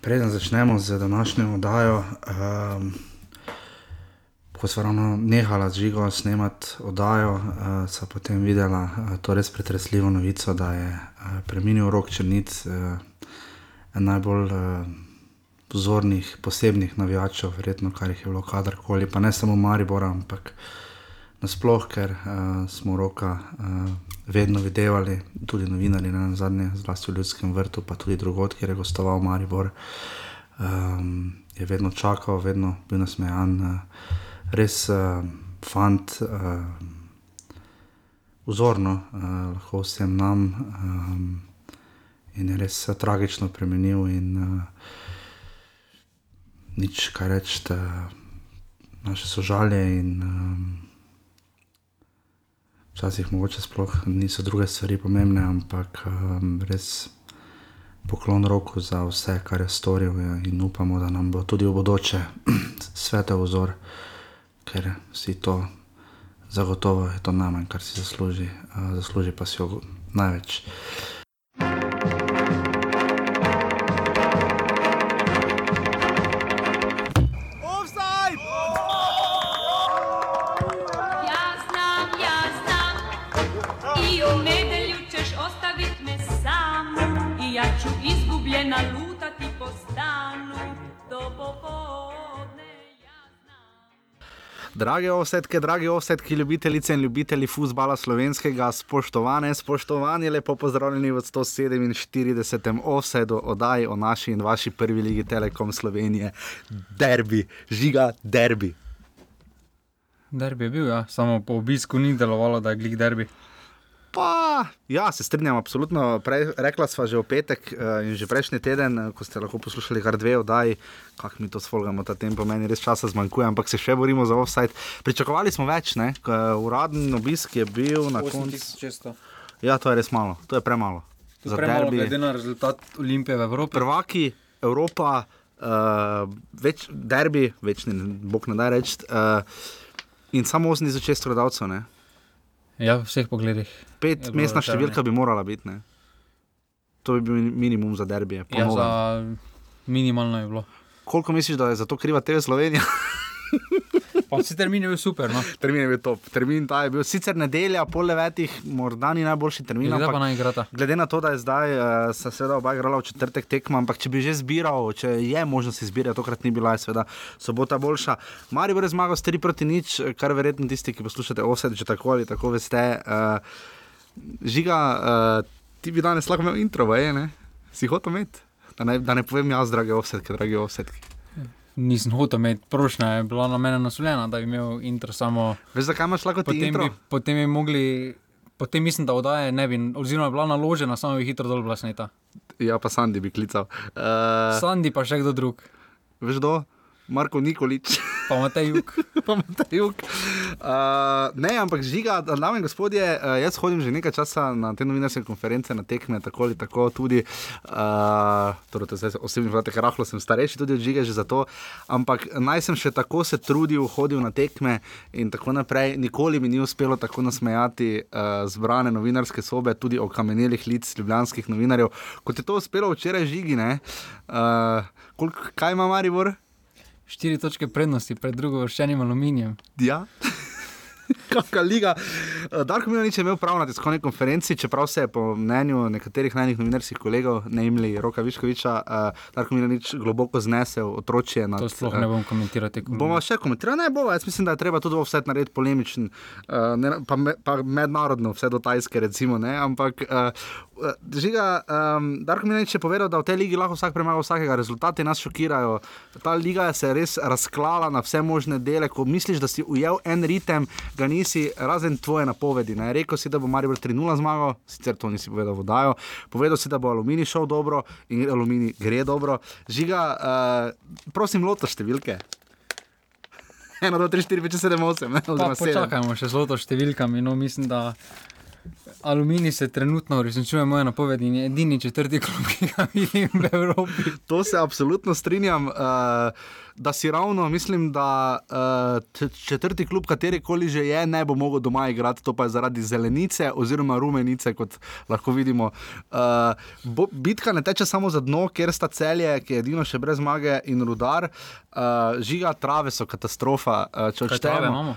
Preden začnemo z današnjo oddajo, um, ko smo ravno nehali z žigo snemati oddajo, uh, so potem videla uh, to res pretresljivo novico, da je uh, preminil rok črnic, uh, najbolj uh, vzornih, posebnih navijačev, verjetno kar jih je bilo kadarkoli, pa ne samo Maribor, ampak nasploh, ker uh, smo roka. Uh, vedno videli, tudi novinari na zadnje, zlasti v Ljudskem vrtu, pa tudi drugot, kjer je gostoval Maribor. Um, je vedno čakal, vedno bil nasmejan, uh, res uh, fant, uh, vzorno, uh, lahko vsem nam. Um, in je res uh, tragično premenil, in uh, nič kaj reči, naše sožalje. In, um, včasih mogoče sploh niso druge stvari pomembne, ampak um, res poklon roko za vse, kar je storil ja, in upamo, da nam bo tudi v bodoče svetel vzor, ker si to zagotovo je to najmanj, kar si zasluži, uh, zasluži pa si jo največ. Drage osetke, drage osetke, ljubitelice in ljubitelji futbola slovenskega, spoštovane, spoštovani, lepo pozdravljeni v 147. osedu oddaji o naši in vaši prvi ligi Telekom Slovenije, derbi, žiga, derbi. Derbi je bil, ja. samo po obisku ni delovalo, da je glik derbi. Pa, ja, se strinjam, absolutno. Prej, rekla sva že v petek uh, in že prejšnji teden, uh, ko ste lahko poslušali kar dve oddaji, kako mi to sfolgamo, ta tempo meni res časa zmanjkuje, ampak se še borimo za offside. Pričakovali smo več, ne? Uraden obisk je bil na koncu. Ja, to je res malo, to je premalo. To je za premalo, glede na rezultat Olimpije v Evropi. Prvaki, Evropa, uh, več derbi, več ne, bog ne da reči. Uh, in samo 8 za 6 rodavcev. Ja, v vseh pogledih. Pet mestna številka bi morala biti. Ne? To bi bil minimum za derbije. Ja, za minimalno je bilo. Koliko misliš, da je za to kriva TV Slovenija? Vsi termini je bil super. No? Termin je bil top. Termin je bil sicer nedelja, pol devetih, morda ni najboljši termin. Ampak, glede na to, da je zdaj, uh, se seveda oba igrala v četrtek tekma, ampak če bi že zbiral, če je možnost izbire, tokrat ni bila, seveda sobota boljša. Mari bo zmagal s 3 proti nič, kar verjetno tisti, ki poslušate osed, že tako ali tako veste. Uh, žiga, uh, ti bi danes lahko imel intro, je, ne? Si hotel imeti? Da ne, da ne povem jaz, drage osedke, drage osedke nisem hotel imeti prošnja, je bila na mene naslovljena, da bi imel intro samo. Veš, zakaj imaš lahko ti intro? Bi, potem bi mogli, potem mislim, da oddaje ne bi, oziroma je bila naložena, samo bi hitro dol blasneta. Ja, pa Sandy bi klical. Uh, Sandy pa še kdo drug. Veš, kdo? Marko Nikolič. Pa imate jug. pa imate jug. Uh, ne, ampak žiga, dame in gospodje, uh, jaz hodim že nekaj časa na te novinarske konference, na tekme, tako ali tako tudi. Uh, torej, to je osebni vrtek, rahlo sem starejši tudi od žiga že za to. Ampak naj sem še tako se trudil, hodil na tekme in tako naprej. Nikoli mi ni uspelo tako nasmejati uh, zbrane novinarske sobe, tudi o kamenelih lic ljubljanskih novinarjev, kot je to uspelo včeraj žigi. Uh, kolik, kaj ima Maribor? Štiri točke prednosti pred drugo vrščenim aluminijem. Ja. Kakšna liga. Eh, Darko Milanič je imel prav na tiskovni konferenci, čeprav se je po mnenju nekaterih najnih novinarskih kolegov, ne imeli Roka Viškoviča, uh, Darko Milanič globoko znesel otročje. Nad, to sploh ne bom komentirati. Bomo še komentirali, ne bo, jaz mislim, da je treba tudi vse narediti polemičen, uh, ne, pa, me, pa mednarodno, vse do Tajske, recimo, ne, ampak uh, Žiga, um, Darko Milanič je povedal, da v tej ligi lahko vsak premaga vsakega, rezultati nas šokirajo. Ta liga se je res razklala na vse možne dele. Ko misliš, da si ujel en ritem, ga nisi, razen tvoje napovedi. Ne? Rekel si, da bo Marijo 3-0 zmagal, sicer to nisi povedal vodajo. Povedal si, da bo Alumini šel dobro in Alumini gre dobro. Žiga, uh, prosim, loto številke. 1, 2, 3, 4, 5, 6, 7, 8. Počakajmo še z loto številkami. No, mislim, da Aluminij se trenutno uresničuje moje napovedi in je edini četrti klub, ki ga vidim v Evropi. To se absolutno strinjam. Uh, da si ravno, mislim, da uh, četrti klub, kateri koli že je, ne bo mogel doma igrati, to pa je zaradi zelenice oziroma rumenice, kot lahko vidimo. Uh, bo, bitka ne teče samo za dno, ker sta celje, ki je edino še brez zmage in rudar, uh, žiga trave so katastrofa. Uh, če odštejemo.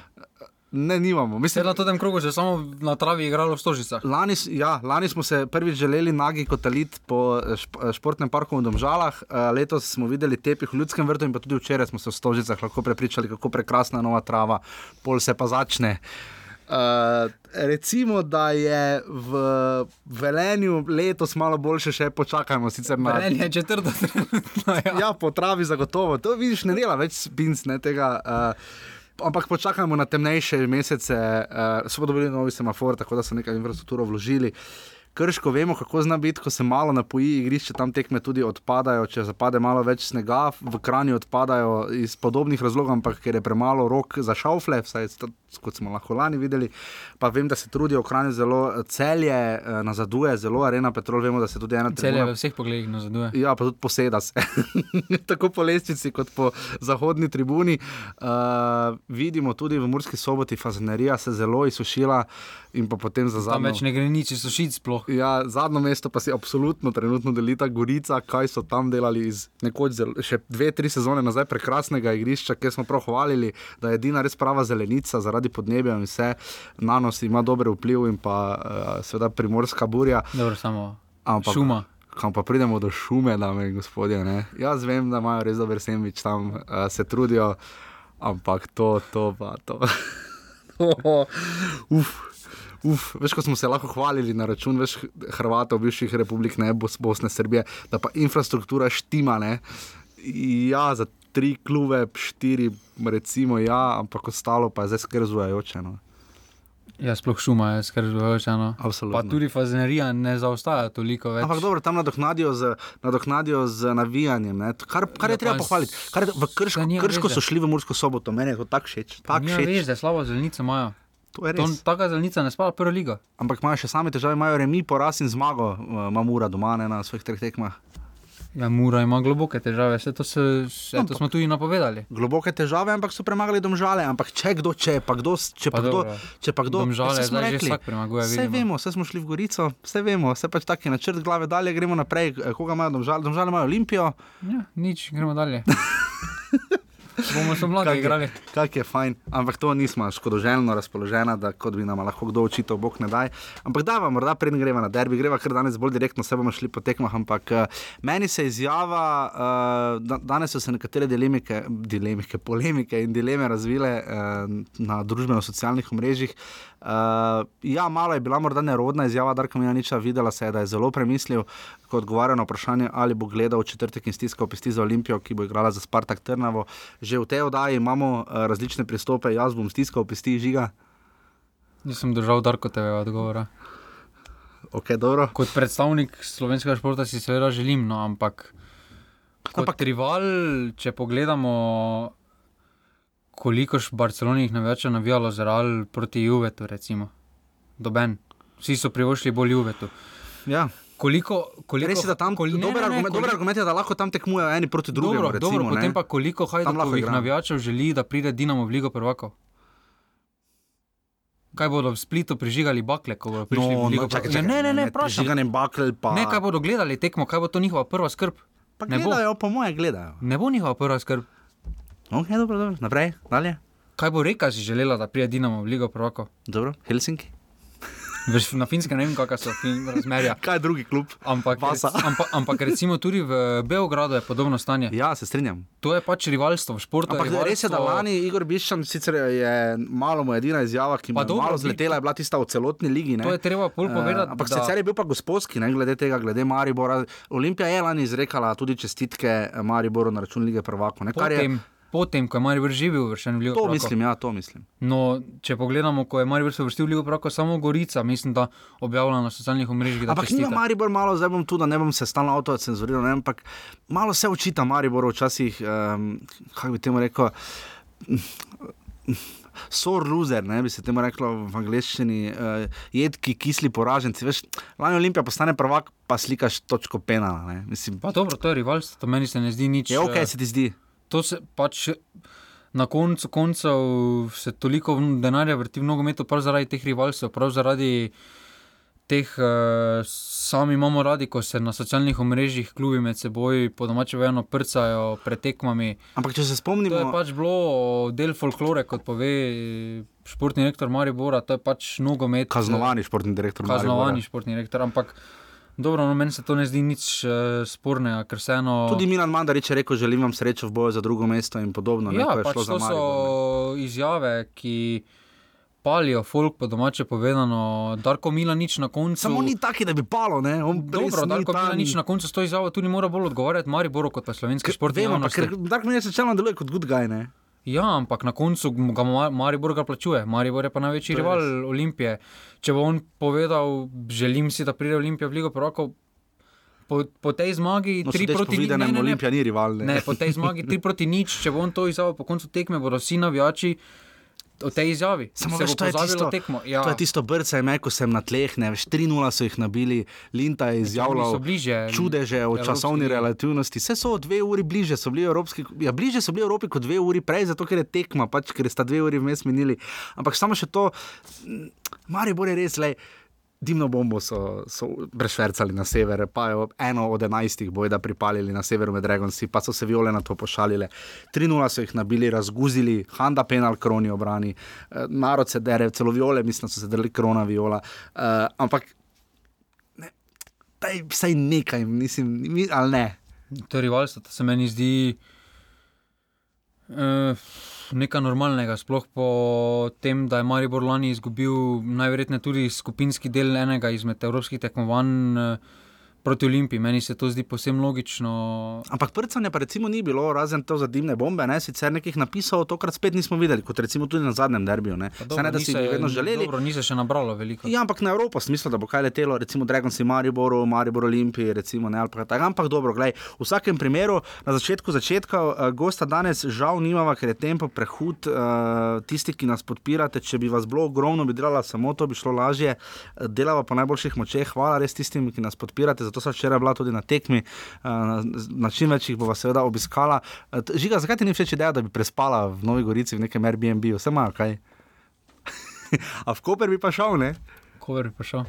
Ne, nimamo. Mislim, je na tem krogu že samo na travi igralo v Stožicah. Lani, ja, lani smo se prvič želeli nagi kot elit po športnem parku v Domžalah, eh, letos smo videli tepih v Ljudskem vrtu in pa tudi včeraj smo se v Stožicah lahko prepričali, kako prekrasna je nova trava, pol se pa začne. Uh, recimo, da je v Velenju letos malo boljše, še počakajmo. Na... Velenje je četrto, ja. ja, po travi zagotovo. To vidiš, ne dela več spinc tega. Uh, ampak počakajmo na temnejše mesece, uh, so dobili novi semafor, tako da so nekaj infrastrukturo vložili. Krško vemo, kako zna biti, ko se malo napoji, igrišče tam tekme tudi odpadajo, če zapade malo več snega, v krajni odpadajo iz podobnih razlogov, ampak ker je premalo rok za šaufle, vsaj kot smo lahko lani videli. Pa vem, da se trudijo ohraniti zelo celje, eh, nazaduje, zelo arena Petrol. Vemo, da se tudi ena celje v vseh pogledih nazaduje. Ja, pa tudi poseda se. Tako po lestvici, kot po zahodni tribuni. Uh, vidimo tudi v Murski soboti, fazenerija se zelo izsušila. In pa potem za zadnje. Tam več ne gre nič, so šit sploh. Ja, zadnje mesto pa si absolutno trenutno delita Gorica, kaj so tam delali iz nekoč, še dve, tri sezone nazaj, prekrasnega igrišča, kjer smo prav hvalili, da je edina res prava zelenica zaradi podnebja in vse na nos ima dober vpliv in pa uh, seveda primorska burja. Dobro, samo Ampak, šuma. Kam pa pridemo do šume, dame in gospodje. Ne? Jaz vem, da imajo res dober semvič tam, uh, se trudijo, ampak to, to pa to. Uf. Uf, veš, ko smo se lahko hvalili na račun veš, Hrvatov, bivših republik, ne Bosne, Srbije, da pa infrastruktura štima. Ne? Ja, za tri klube, štiri, recimo, ja, ampak ostalo pa je zdaj skrzujoče. No. Ja, sploh šuma je skrzujoče. No. Pa tudi fazenerija ne zaostaja toliko več. Ampak dobro, tam nadoknadijo z, nadoknadijo z navijanjem. Kar, kar je ja, treba pohvaliti. Kar je, v Krško, krško so šli v Mursko soboto, meni je to tako všeč. Tak ne veš, da je slabo zelenico imajo. Taka zelenica ne spada v prvo ligo. Ampak imajo še same težave, imajo remi, poraz in zmago, uh, Mamura doma ne, na svojih treh tekmah. Ja, Mura ima globoke težave, vse to, se, vse ampak, to smo tudi napovedali. Globoke težave, ampak so premagali domžale. Ampak če kdo, če pa kdo, če pa, pa kdo, če pa kdo, domžale, zdaj rekli, vsak premaguje. Vse vemo, vse smo šli v Gorico, vse vemo, vse pač taki načrt glave dalje, gremo naprej. Koga imajo domžale? Domžale imajo Olimpijo. Ja, nič, gremo dalje. bomo še mladi igrali. Kaj je fajn, ampak to nismo škodoželjno razpoloženi, da kot bi nam lahko kdo očital, bog ne daj. Ampak da, morda predn greva na derbi, greva kar danes bolj direktno, se bomo šli po tekmah. Ampak uh, meni se izjava, uh, danes so se nekatere dilemike, dilemike, polemike in dileme razvile uh, na družbeno-socialnih omrežjih. Uh, ja, malo je bila morda nerodna izjava, da je niča videla se, da je zelo premislil, ko odgovarja na vprašanje, ali bo gledal četrtek in stiskal pesti za Olimpijo, ki bo igrala za Spartak Trnavo. Že v tej oddaji imamo uh, različne pristope, jaz bom stiskal pesti žiga. Nisem držal darko tega odgovora. Okay, kot predstavnik slovenskega športa si seveda želim, no, ampak, ampak rival, če pogledamo koliko Barceloni jih največ navijalo za Real proti Juvetu, recimo. Doben. Vsi so privoščili bolj Juvetu. Ja. Koliko, koliko, Res je, da tam koli, dober, ne, argument, koliko, dober argument je, da lahko tam tekmujejo eni proti drugim. Dobro, recimo, dobro, potem pa koliko hajdukovih navijačev želi, da pride Dinamo v Ligo prvakov. Kaj bodo v Splitu prižigali bakle, ko bodo prišli no, v Ligo? No, čakaj, čakaj, ne, ne, ne, prosim. Prižiganje bakel pa. Ne, kaj bodo gledali tekmo, kaj bo to njihova prva skrb. Pa ne gledajo, bo. po moje gledajo. Ne bo njihova prva skrb. Ok, dobro, dobro. naprej, dalje. Kaj bo reka, si želela, da pride Dinamo v Ligo Prvako? Dobro, Helsinki. Veš, na finskem ne vem, kakšna so razmerja. Kaj je drugi klub? Ampak, rec, ampak, ampak recimo tudi v Beogradu je podobno stanje. Ja, se strinjam. To je pač rivalstvo, šport. Ampak rivalstvo... res je, da lani Igor Bišan, sicer je malo mu edina izjava, ki mu je malo zletela, je bila tista v celotni ligi. Ne? To je treba pol povedati. Uh, ampak da... sicer je bil pa gospodski, ne glede tega, glede Maribora. Olimpija je lani izrekala tudi čestitke Mariboru na račun lige prvako. Ne, potem, ko je Marijo živel v Ligo. To mislim, ja, to mislim. No, če pogledamo, ko je Marijo se vrstil v Ligo, pravko samo Gorica, mislim, da objavlja na socialnih omrežjih. Ampak ni Marijo malo, zdaj bom tu, da ne bom se stalno avto cenzuriral, ampak malo se očita Marijo včasih, um, kako bi temu rekel. sore loser, ne bi se temu reklo v angleščini, uh, jedki, kisli poraženci. Veš, lani Olimpija postane prvak, pa slikaš točko penala. Mislim, Pa dobro, to je rivalstvo, to meni se ne zdi nič. je ok, eh, se ti zdi. To se pač na koncu koncev se toliko denarja vrti v nogometu, prav zaradi teh rivalstev, prav zaradi teh, uh, sami imamo radi, ko se na socialnih omrežjih klubi med seboj po domače vojno prcajo pred tekmami. Ampak če se To je spomnimo, pač bilo del folklore, kot pove športni rektor Maribora, to je pač nogomet. kaznovani športni direktor. Kaznovani Maribora. športni rektor, ampak dobro, no, meni se to ne zdi nič uh, spornega, ker vseeno. Tudi Milan Mandarič je rekel, želim vam srečo v boju za drugo mesto in podobno. ne, Ja, je pač to so ne. izjave, ki palijo folk, po domače povedano. Darko Milanič na koncu. Samo ni taki, da bi palo. Ne? On Dobro, Darko ta- Milanič na koncu s to izjavo tudi mora bolj odgovarjati Mariboru kot pa slovenski športni Vemo, pa, javnosti. ker Darko Milanič načelno deluje kot good guy. Ne? Ja, ampak na koncu ga Ma- Maribor ga plačuje. Maribor je pa največji rival. Olimpije. Če bo on povedal, želim si, da pride Olimpija v Ligo Prvakov, po, po tej zmagi No, 3 sodeč proti po nič. Ne, videnem, ne, ne, Olimpija ni rival. Ne? ne, po tej zmagi 3 proti nič, če bo on to izjavil po koncu tekme, bodo vsi navijači o tej izjavi. Samo se veš, bo to je tisto, tekmo. Ja, to je tisto brce, me, ko sem na tleh, ne veš, 3-0 so jih nabili, Linta je izjavljal bliže. čudeže o Evropski časovni ligi. relativnosti. Vse so dve uri bliže, so bili Evropski, ja, bliže so bili Evropi kot dve uri prej, zato ker je tekma, pač, ker sta dve uri vmes minili. Ampak samo še to, m, Maribor je res le. Dimno bombo so, so brešvercali na sever, pa je eno od enajstih bojda pripalili na severu med Dragonsi, pa so se viole na to pošalile. 3-0 so jih nabili, razguzili, Handa penal, kroni obrani, eh, narod se dere, celo viole, mislim, so se drli krona viola. Uh, ampak ne, daj, vsaj nekaj, mislim, mi, ali ne. To je rivalstvo, to se meni zdi uh, nekaj normalnega. Sploh po tem, da je Maribor lani izgubil najverjetneje tudi skupinski del enega izmed evropskih tekmovanj uh, proti Olimpiji. Meni se to zdi posebno logično. Ampak prcanja pa recimo ni bilo, razen to za dimne bombe, ne? sicer nekih napisov tokrat spet nismo videli, kot recimo tudi na zadnjem derbiju. Ne? Pa Saj ne, da si se- bi vedno želeli. Dobro, ni se še nabralo veliko. Ja, ampak na Evropo smisel, da bo kaj letelo, recimo Dragons in Mariboru, Maribor Olimpiji, recimo ne ali pa tako. Ampak dobro, gledaj, v vsakem primeru na začetku začetka uh, gosta danes žal nimava, ker je tempo prehud. Uh, tisti, ki nas podpirate, če bi vas bilo ogromno, bi delala samo to, bi šlo lažje. Uh, delava po najboljših močeh, hvala res tistim, ki nas podpirate. Zato sem včeraj bila tudi na tekmi, uh, na čim več jih bova seveda obiskala. T- Žiga, zakaj ti ni všeč ideja, da bi prespala v Novi Gorici v nekem Airbnb, vse imajo kaj? A v Koper bi pa šel, ne? Kover je prišel.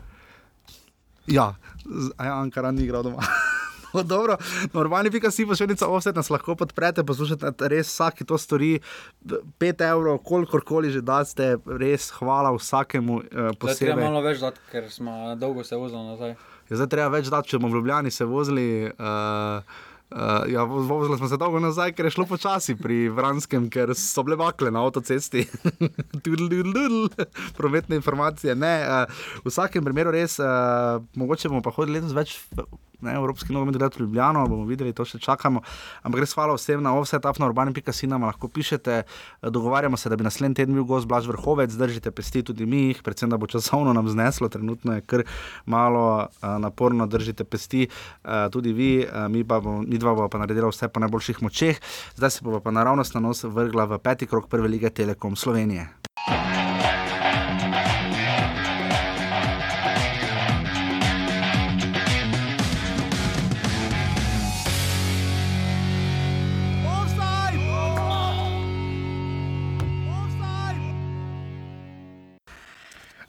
Ja, z- a ja, Ankara ni igral doma. No, dobro, normalni pika si pa še nekaj offset, nas lahko podprete, poslušate, res vsak, ki to stori, 5 evrov, kolikorkoli že daste, res hvala vsakemu uh, Zdaj treba posebej. malo več dati, ker smo dolgo se vozili nazaj. Ja, zdaj treba več dati, če bomo v Ljubljani se vozili. Uh, Uh, ja, vo- vozili smo se dolgo nazaj, ker je šlo počasi pri Vranskem, ker so bile bakle na avtocesti. Prometne informacije. Ne, uh, v vsakem primeru res, uh, mogoče bomo pa hodili letos več. Ne, Evropski nogomet gre v Ljubljano, bomo videli, to še čakamo. Ampak res hvala vsem na offset, na urbani.si nam lahko pišete. Dogovarjamo se, da bi naslednji teden bil gost Blaž Vrhovec, držite pesti tudi mi, jih, predvsem da bo časovno nam zneslo, trenutno je kar malo uh, naporno, držite pesti uh, tudi vi, uh, mi, pa bomo, mi dva bova pa naredila vse po najboljših močeh. Zdaj se bova pa naravnost na nos vrgla v peti krok prve lige Telekom Slovenije.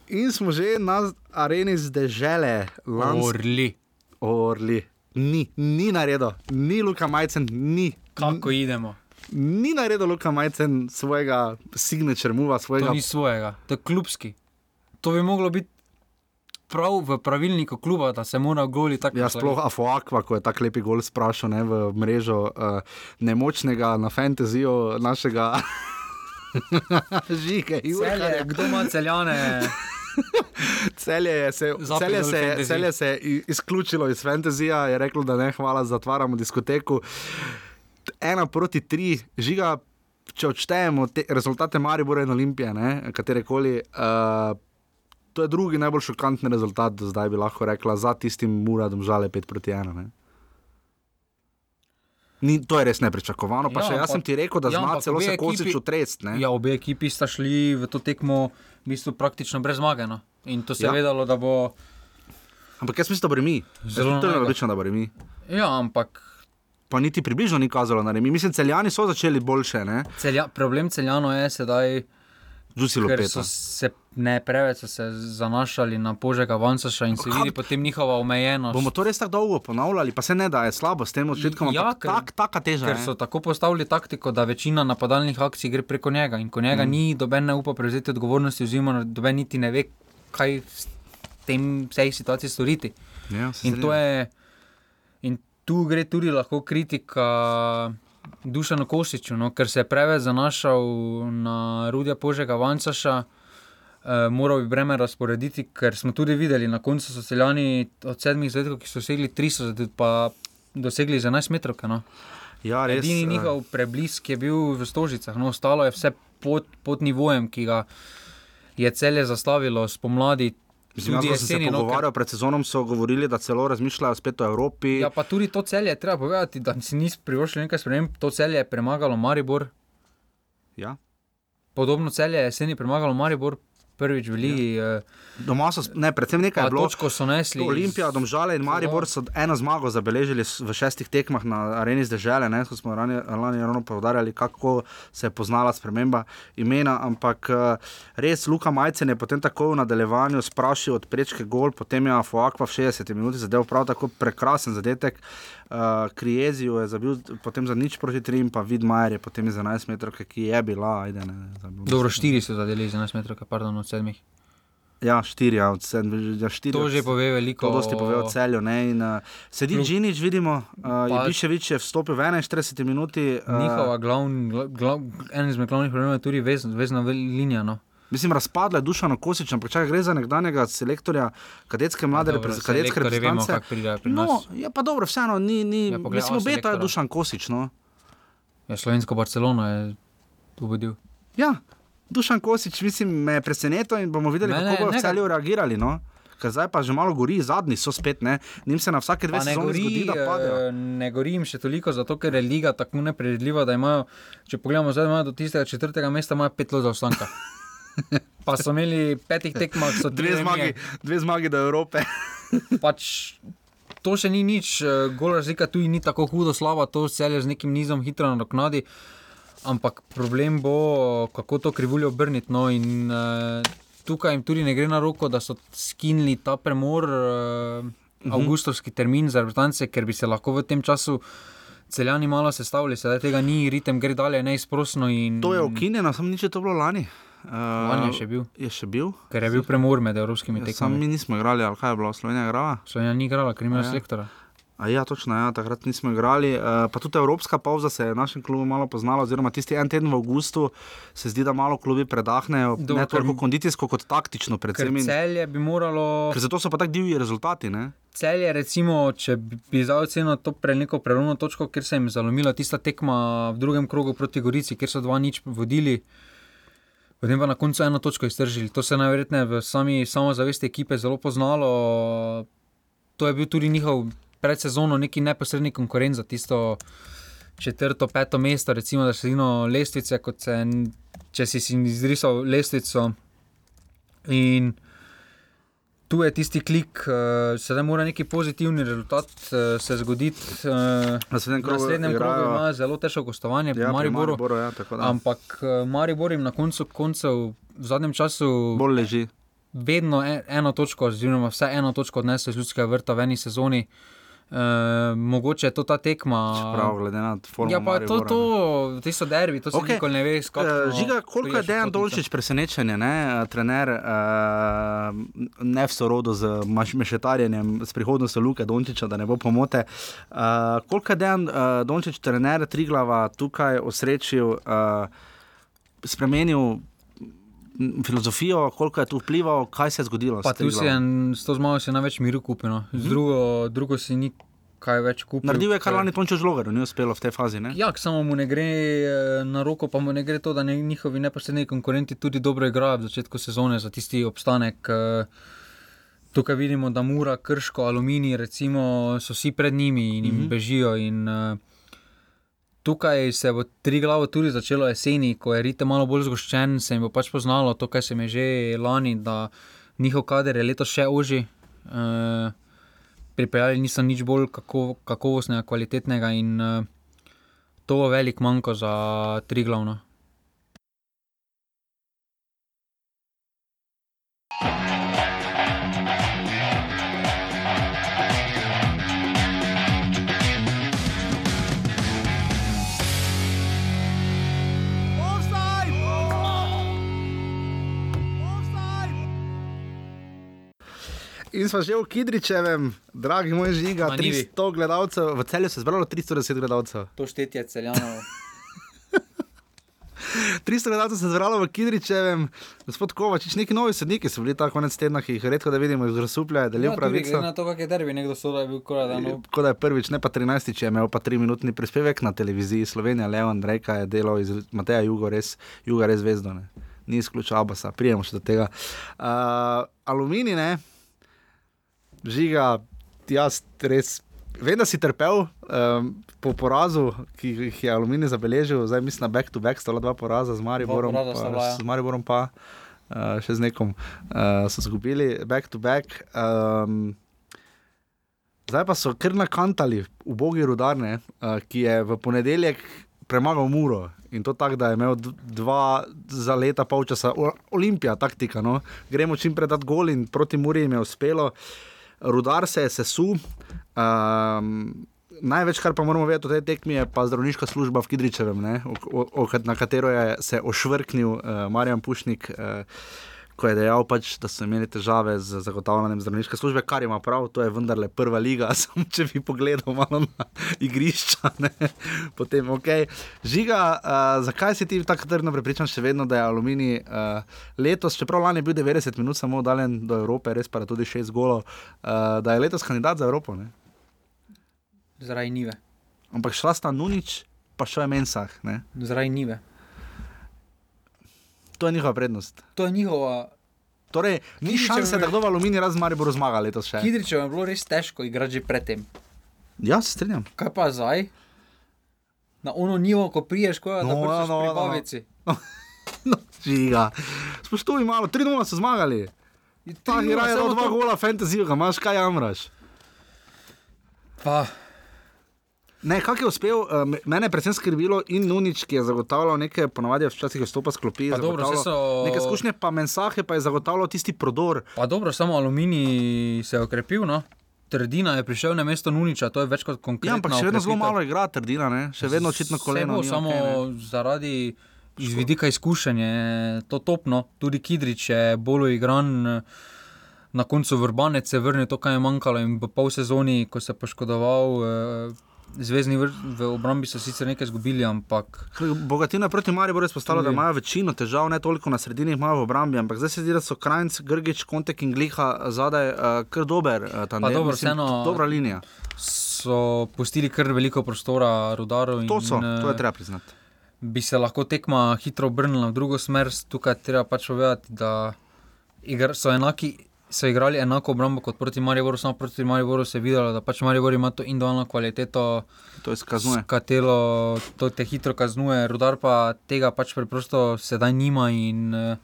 In smo že na areni zdržele, lansko. Orli. Orli. Ni, ni naredil, ni Luka Majcen, ni. Kako idemo? Ni naredil Luka Majcen svojega signature mova, To svojega ni svojega, to je klubski. To bi moglo biti prav v pravilniku kluba, da se mora goli tako Ja, sploh Afoakva, ko je tako lepi gol sprašal ne, v mrežo uh, nemočnega na fantazijo našega žige. Celje, kdo ima celjane? Celje je se, celje se, celje se je izključilo iz fantazija, je reklo, da ne, hvala, zatvaramo diskoteko. Ena proti tri, žiga, če odštejemo te rezultate Maribora in Olimpije, ne, katerekoli. Uh, To je drugi najbolj šokantni rezultat do zdaj, bi lahko rekla, za tistim Muradom žale 5 proti 1. Ne? Ni, to je res nepričakovano. Pa Ja, še jaz sem ampak- ti rekel, da ja, zna celo se kosič utrest. Ja, obe ekipi sta šli v to tekmo v bistvu praktično brez zmage. No. In to se je Ja. vedelo, da bo. Ampak jaz mislim, da bo mi. Zelo je odlično, da bo mi. Ja, ampak Pa niti približno ni kazalo na remi. Mislim, celjani so začeli boljše, celja, problem celjano je sedaj, Žusilo ker so se ne preveč so se zanašali na požega Vansaša in se vidi potem njihova omejenost. Bomo to res tako dolgo ponavljali, pa se ne da je slabo s tem očetkom. Ja, ker- tak, taka teža. Ker je. so tako postavili taktiko, da večina napadalnih akcij gre preko njega in ko njega mm. ni, doben ne upa prevzeti odgovornosti, oziroma doben niti ne ve, kaj s tem vsej situaciji storiti. Ja, In, to je, in tu gre tudi lahko kritika Dušanu Kosiču, no, ker se je preveč zanašal na Rudija Požega Vancaša. Uh, moral bi breme razporediti, ker smo tudi videli, na koncu so celjani od sedmih zadetkov, ki so dosegli 300, zadetkov, pa dosegli za 11 metrov. No. Ja, res. Edini eh, njihov preblisk je bil v Stožicah, no, ostalo je vse pod, pod nivojem, ki ga je celje zastavilo spomladi. Mislim, tudi sem se jeseni, no, ker- pogovarjal pred sezonom, so govorili, da celo razmišljajo spet o Evropi. Ja, pa tudi to celje, treba povedati, da si nisi privoščil nekaj sprememb. To celje je premagalo Maribor, Ja. podobno celje je jeseni premagalo Maribor, prvič v Ligi. Ja. Doma so, ne, predvsem nekaj je bilo. Točko so nesli. Olimpija, Domžale in Maribor so eno zmago zabeležili v šestih tekmah na areni zdržele. Ko smo lani, ravno povdarjali, kako se je poznala sprememba imena. Ampak eh, res Luka Majcen je potem tako v nadaljevanju sprašil od prečke gol, potem je Afuakva v 60 minuti zadev prav tako prekrasen zadetek. Uh, Krijezijo je zabil potem za nič proti 3, pa Vidmajer je potem iz 11 metrov, ki je bila. Ajde, ne, zabil. Dobro, štiri so zadeli z 11 metrov, pardon, od sedmih. Ja, štiri, ja, od sedmih. Ja, štiri To od že pove veliko. To dosti pove o celju. Ne? In, uh, sedi Klub- Džinič, vidimo, uh, Pa- Ibiševič je vstopil v 41 minuti. Uh, Njihova glavn, gla, glav, en izmed glavnih problemov je tudi vez, vezna linija. No. Mislim, razpadla je Dušano Kosič, ampak čakaj, gre za nekdanjega selektorja kadetske mlade Dobro, repre- kadetske selektorji vemo, reprezentance. kako pridejo pri No, nas. je pa dobro, vseeno, ni, ni Ja, ja, poglej, mislim, obeta je. Dušan Kosič. No. Ja, Slovensko Barcelono je vodil. Ja, Dušan Kosič, mislim, me je presenetil in bomo videli, Ne, kako bodo v ne, celju reagirali. No. Ker zdaj pa že malo gori, zadnji so spet, ne. Nim se na vsake dve sezoni zgodi, gori, da padejo. eh, ne gorim še toliko, zato ker je liga tako nepredvidljiva, da imajo, če pogledamo zdaj, imajo do tistega četrtega mesta, pet lot zaostanka. Pa so imeli petih tekmah, so Dve zmagi, dve zmagi do Evrope. Pač, to še ni nič, eh, gol razlika tu ni tako hudo slaba, to se je z nekim nizom hitro nadoknadi. Ampak problem bo, kako to krivuljo obrniti. No, in uh, tukaj jim tudi ne gre na roko, da so skinili ta premor, uh, avgustovski termin za reprezentance, ker bi se lahko v tem času celjani malo sestavili, sedaj tega ni, ritem gre dalje neizprosno. In, To je ukinjeno, sem nič to bilo lani. Uh, Lani je še bil. Je še bil. Ker je bil premor med evropskimi Ja, Sam tekmami. mi nismo igrali, ali kaj je bilo, Slovenija igrala. Slovenija ni igrala, ker ima A ja. selektora. A ja, točno, ja, takrat nismo igrali. Uh, pa tudi evropska pauza se je našem klubu malo poznala, oziroma tisti en teden v avgustu se zdi, da malo klubi predahnejo, Dobro, ne toliko kondicijsko kot taktično, celje bi moralo. ker zato so pa tako divji rezultati. Ne? Celje, recimo, če bi zdaj ocenil to pre neko prelomno točko, ker se jim zalomila tista tekma v drugem krogu proti Gorici, kjer so dva nič vodili, potem pa na koncu eno točko iztržili. To se je najverjetneje v sami samozavesti ekipe zelo poznalo. To je bil tudi njihov predsezono neki neposredni konkurent za tisto četrto, peto mesto, recimo, da se zino lestvice, kot se, če si izrisal lestvico. In tu je tisti klik, uh, sedaj mora neki pozitivni rezultat uh, se zgoditi. Uh, Naslednjem v krogu naslednjem krogu ima zelo težko gostovanje, Ja, pri Mariboru. Mariboru, ja, tako da. Ampak uh, Maribor jim na koncu koncev v zadnjem času Bolj leži. vedno en, eno točko, oziroma vsaj eno točko odnesel iz ljudskega vrta v eni sezoni. Uh, mogoče je to ta tekma. Prav, glede na formo. Ja, pa to, to, ti so derbi, to se okay. nikoli ne ve, Eh, kako. Žiga, koliko je Dejan Dolčič presenečenje, ne? eh, trener, uh, ne v sorodu z mešetarjenjem, s prihodnostjo Luke Dončiča, da ne bo pomote. Uh, koliko je Dejan uh, Dončič, trener Triglava, tukaj osrečil, uh, spremenil filozofijo, koliko je tu vplival, kaj se je zgodilo? Pa tu si je s to zmago največ miru kupil, no. z drugo, drugo si ni kaj več kupil. Naredil je kar lani Tončo žlogar, ni uspelo v tej fazi. Ne? Ja, samo mu ne gre eh, na roko, pa mu ne gre to, da ne, njihovi neposredni konkurenti tudi dobro igrajo v začetku sezone za tisti obstanek. eh, Tukaj vidimo, da Mura, Krško, Aluminij, recimo, so vsi pred njimi in jim mm -hmm. bežijo. In, uh, tukaj se bo tri glavo tudi začelo jeseni, ko je rite malo bolj zgoščen, se jim bo pač poznalo to, kar se mi je že lani, da njihov kader je letos še oži. Uh, pripeljali niso nič bolj kako, kakovostnega, kvalitetnega in uh, to bo velik manjko za tri glavno. In smo že v Kidričevem, dragi moj žiga, Na njivi. 300 gledalcev, v celju se je zbralo 310 gledalcev. To štetje celjanov. 300 gledalcev se je zbralo v Kidričevem, gospod Kovačič, neki novi sedniki so bili ta konec tedna, ki jih redko da vidimo iz Razsuplja, delijo Ja, tudi pravico. glede na to, kak je derbi, nekdo so da je bil koraj da. No. Kot da je prvič, ne pa 13, če je imel pa 3-minutni prispevek na televiziji Slovenija, Leon Reka je delal iz Mateja Jugo, res, Juga res zvezdo, ne. ni izključil Abasa, prijemo še do tega. Uh, aluminij, ne, žiga, jaz res. Vem, da si trpel um, po porazu, ki jih je Aluminij zabeležil, zdaj mislim na back-to-back, sta dva poraza z Mariborom, sta pa, bila, ja. z Mariborom pa uh, še z nekom, uh, so izgubili back-to-back. Um, Zdaj pa so kar nakantali, ubogi rudarne, uh, ki je v ponedeljek premagal Muro in to tako, da je imel dva za leta polčasa, Olimpija, taktika. No? Gremo čim prej dati gol in proti Muri jim je uspelo. Rudar se je sesul. Um, Največ, kar pa moramo vedeti o tej tekmi, je pa zdravniška služba v Kidričevem, ne, o, o, na katero je se ošvrknil uh, Marjan Pušnik. Uh, ko je dejal, pač, da so imeli težave z zagotavljanjem zdravniške službe, kar ima prav, to je vendarle prva liga. Samo če bi pogledal malo na igrišča, ne, potem ok. Žiga, uh, zakaj si ti tako trdno prepričan, še vedno, da je aluminij uh, letos, čeprav lani je bil 90 minut samo oddaljen do Evrope, res pa tudi 6 golov, uh, da je letos kandidat za Evropo. Ne? Zaradi nive. Ampak šla sta Nunič, pa še je Mensah. Ne? Zaradi nive. To je njihova prednost. To je njihova. Torej, ni Kidričev šanse, je- da kdo v Alumini razen Mariboru zmaga letos še. Kidričev je bilo res težko igrati že predtem. Ja, se strinjam. Kaj pa zdaj? Na ono nivo, ko priješ, ko je No, ja, no, no, no, no, no. žiga. Spoštuj malo, 3-0 so zmagali. Ta igra je dal dva gola, fantasy, ga imaš, kaj jamraš. Pa, Ne, kak je uspel, uh, mene je predvsem skrbilo in Nunič, ki je zagotavljal nekaj, ponavadi je včasih vstopa s klopi. Dobro, so- Neke izkušnje, pa Mensahe pa je zagotavljal tisti prodor. pa dobro, samo aluminij se je okrepil. No? Trdina je prišel na mesto Nuniča, to je več kot konkretno. Ja, ampak še vedno zelo malo igra, trdina, ne? še vedno očitno koleno. Bo, ni samo okej, ne. okay, zaradi iz vidika izkušenj je to topno, tudi Kidrič je bolj igran. Na koncu vrbanec se je vrnil to, kar je manjkalo, in v pol sezoni, ko se je poškodoval, eh, zvezdni vrh v obrambi so sicer nekaj izgubili, ampak Bogatina proti Mariboru je spostavila, da imajo večino težav, ne toliko na sredini, imajo v obrambi, ampak zdaj se zdi, da so Krajnc, Grgič, Kontek in Gliha zadaj uh, kar dober. Uh, Pa dobro, vseeno- dobra linija. so pustili kar veliko prostora rudarov. To so, in, to je eh, treba priznati. bi se lahko tekma hitro obrnila v drugo smer. Tukaj treba pač povedati, da igr, so, enaki, so igrali enako obrambo kot proti Mariboru, samo proti Mariboru se je videlo, da pač Maribor ima to individualno kvaliteto, katero to te hitro kaznuje, rudar pa tega pač preprosto sedaj nima in uh,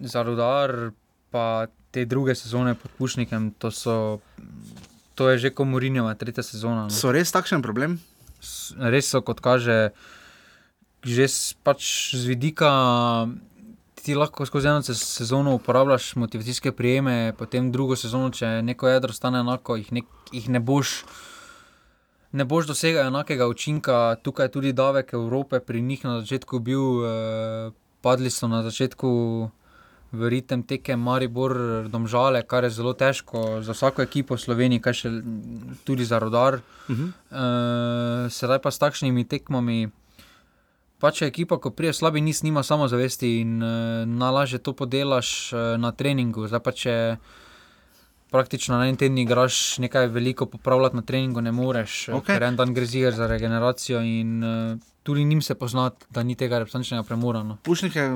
za rudar pa te druge sezone pod Pušnikem, to, so, to je že komorinjeva tretja sezona. No. So res takšen problem? Res so, kot kaže, že pač z vidika. Ti lahko skozi eno se- sezono uporabljaš motivacijske prijeme, potem drugo sezono, če neko jedro stane enako, jih, nek, jih ne boš. Ne boš dosegel enakega učinka, tukaj je tudi davek Evrope pri njih na začetku bil, eh, padli so na začetku v ritem teke Maribor, Domžale, kar je zelo težko za vsako ekipo v Sloveniji, kaj še tudi za rodar. Uh -huh. Uh, sedaj pa s takšnimi tekmami, pač ekipa, ko prije slabi niz, nima samozavesti in uh, najlažje to podelaš uh, na treningu. Zdaj pa če praktično na en teden igraš nekaj veliko popravljati na treningu, ne moreš, Okej. okay. ker en dan gre ziger za regeneracijo in uh, tudi njim se pozna, da ni tega reprezentančnega premora. No. Pušnik je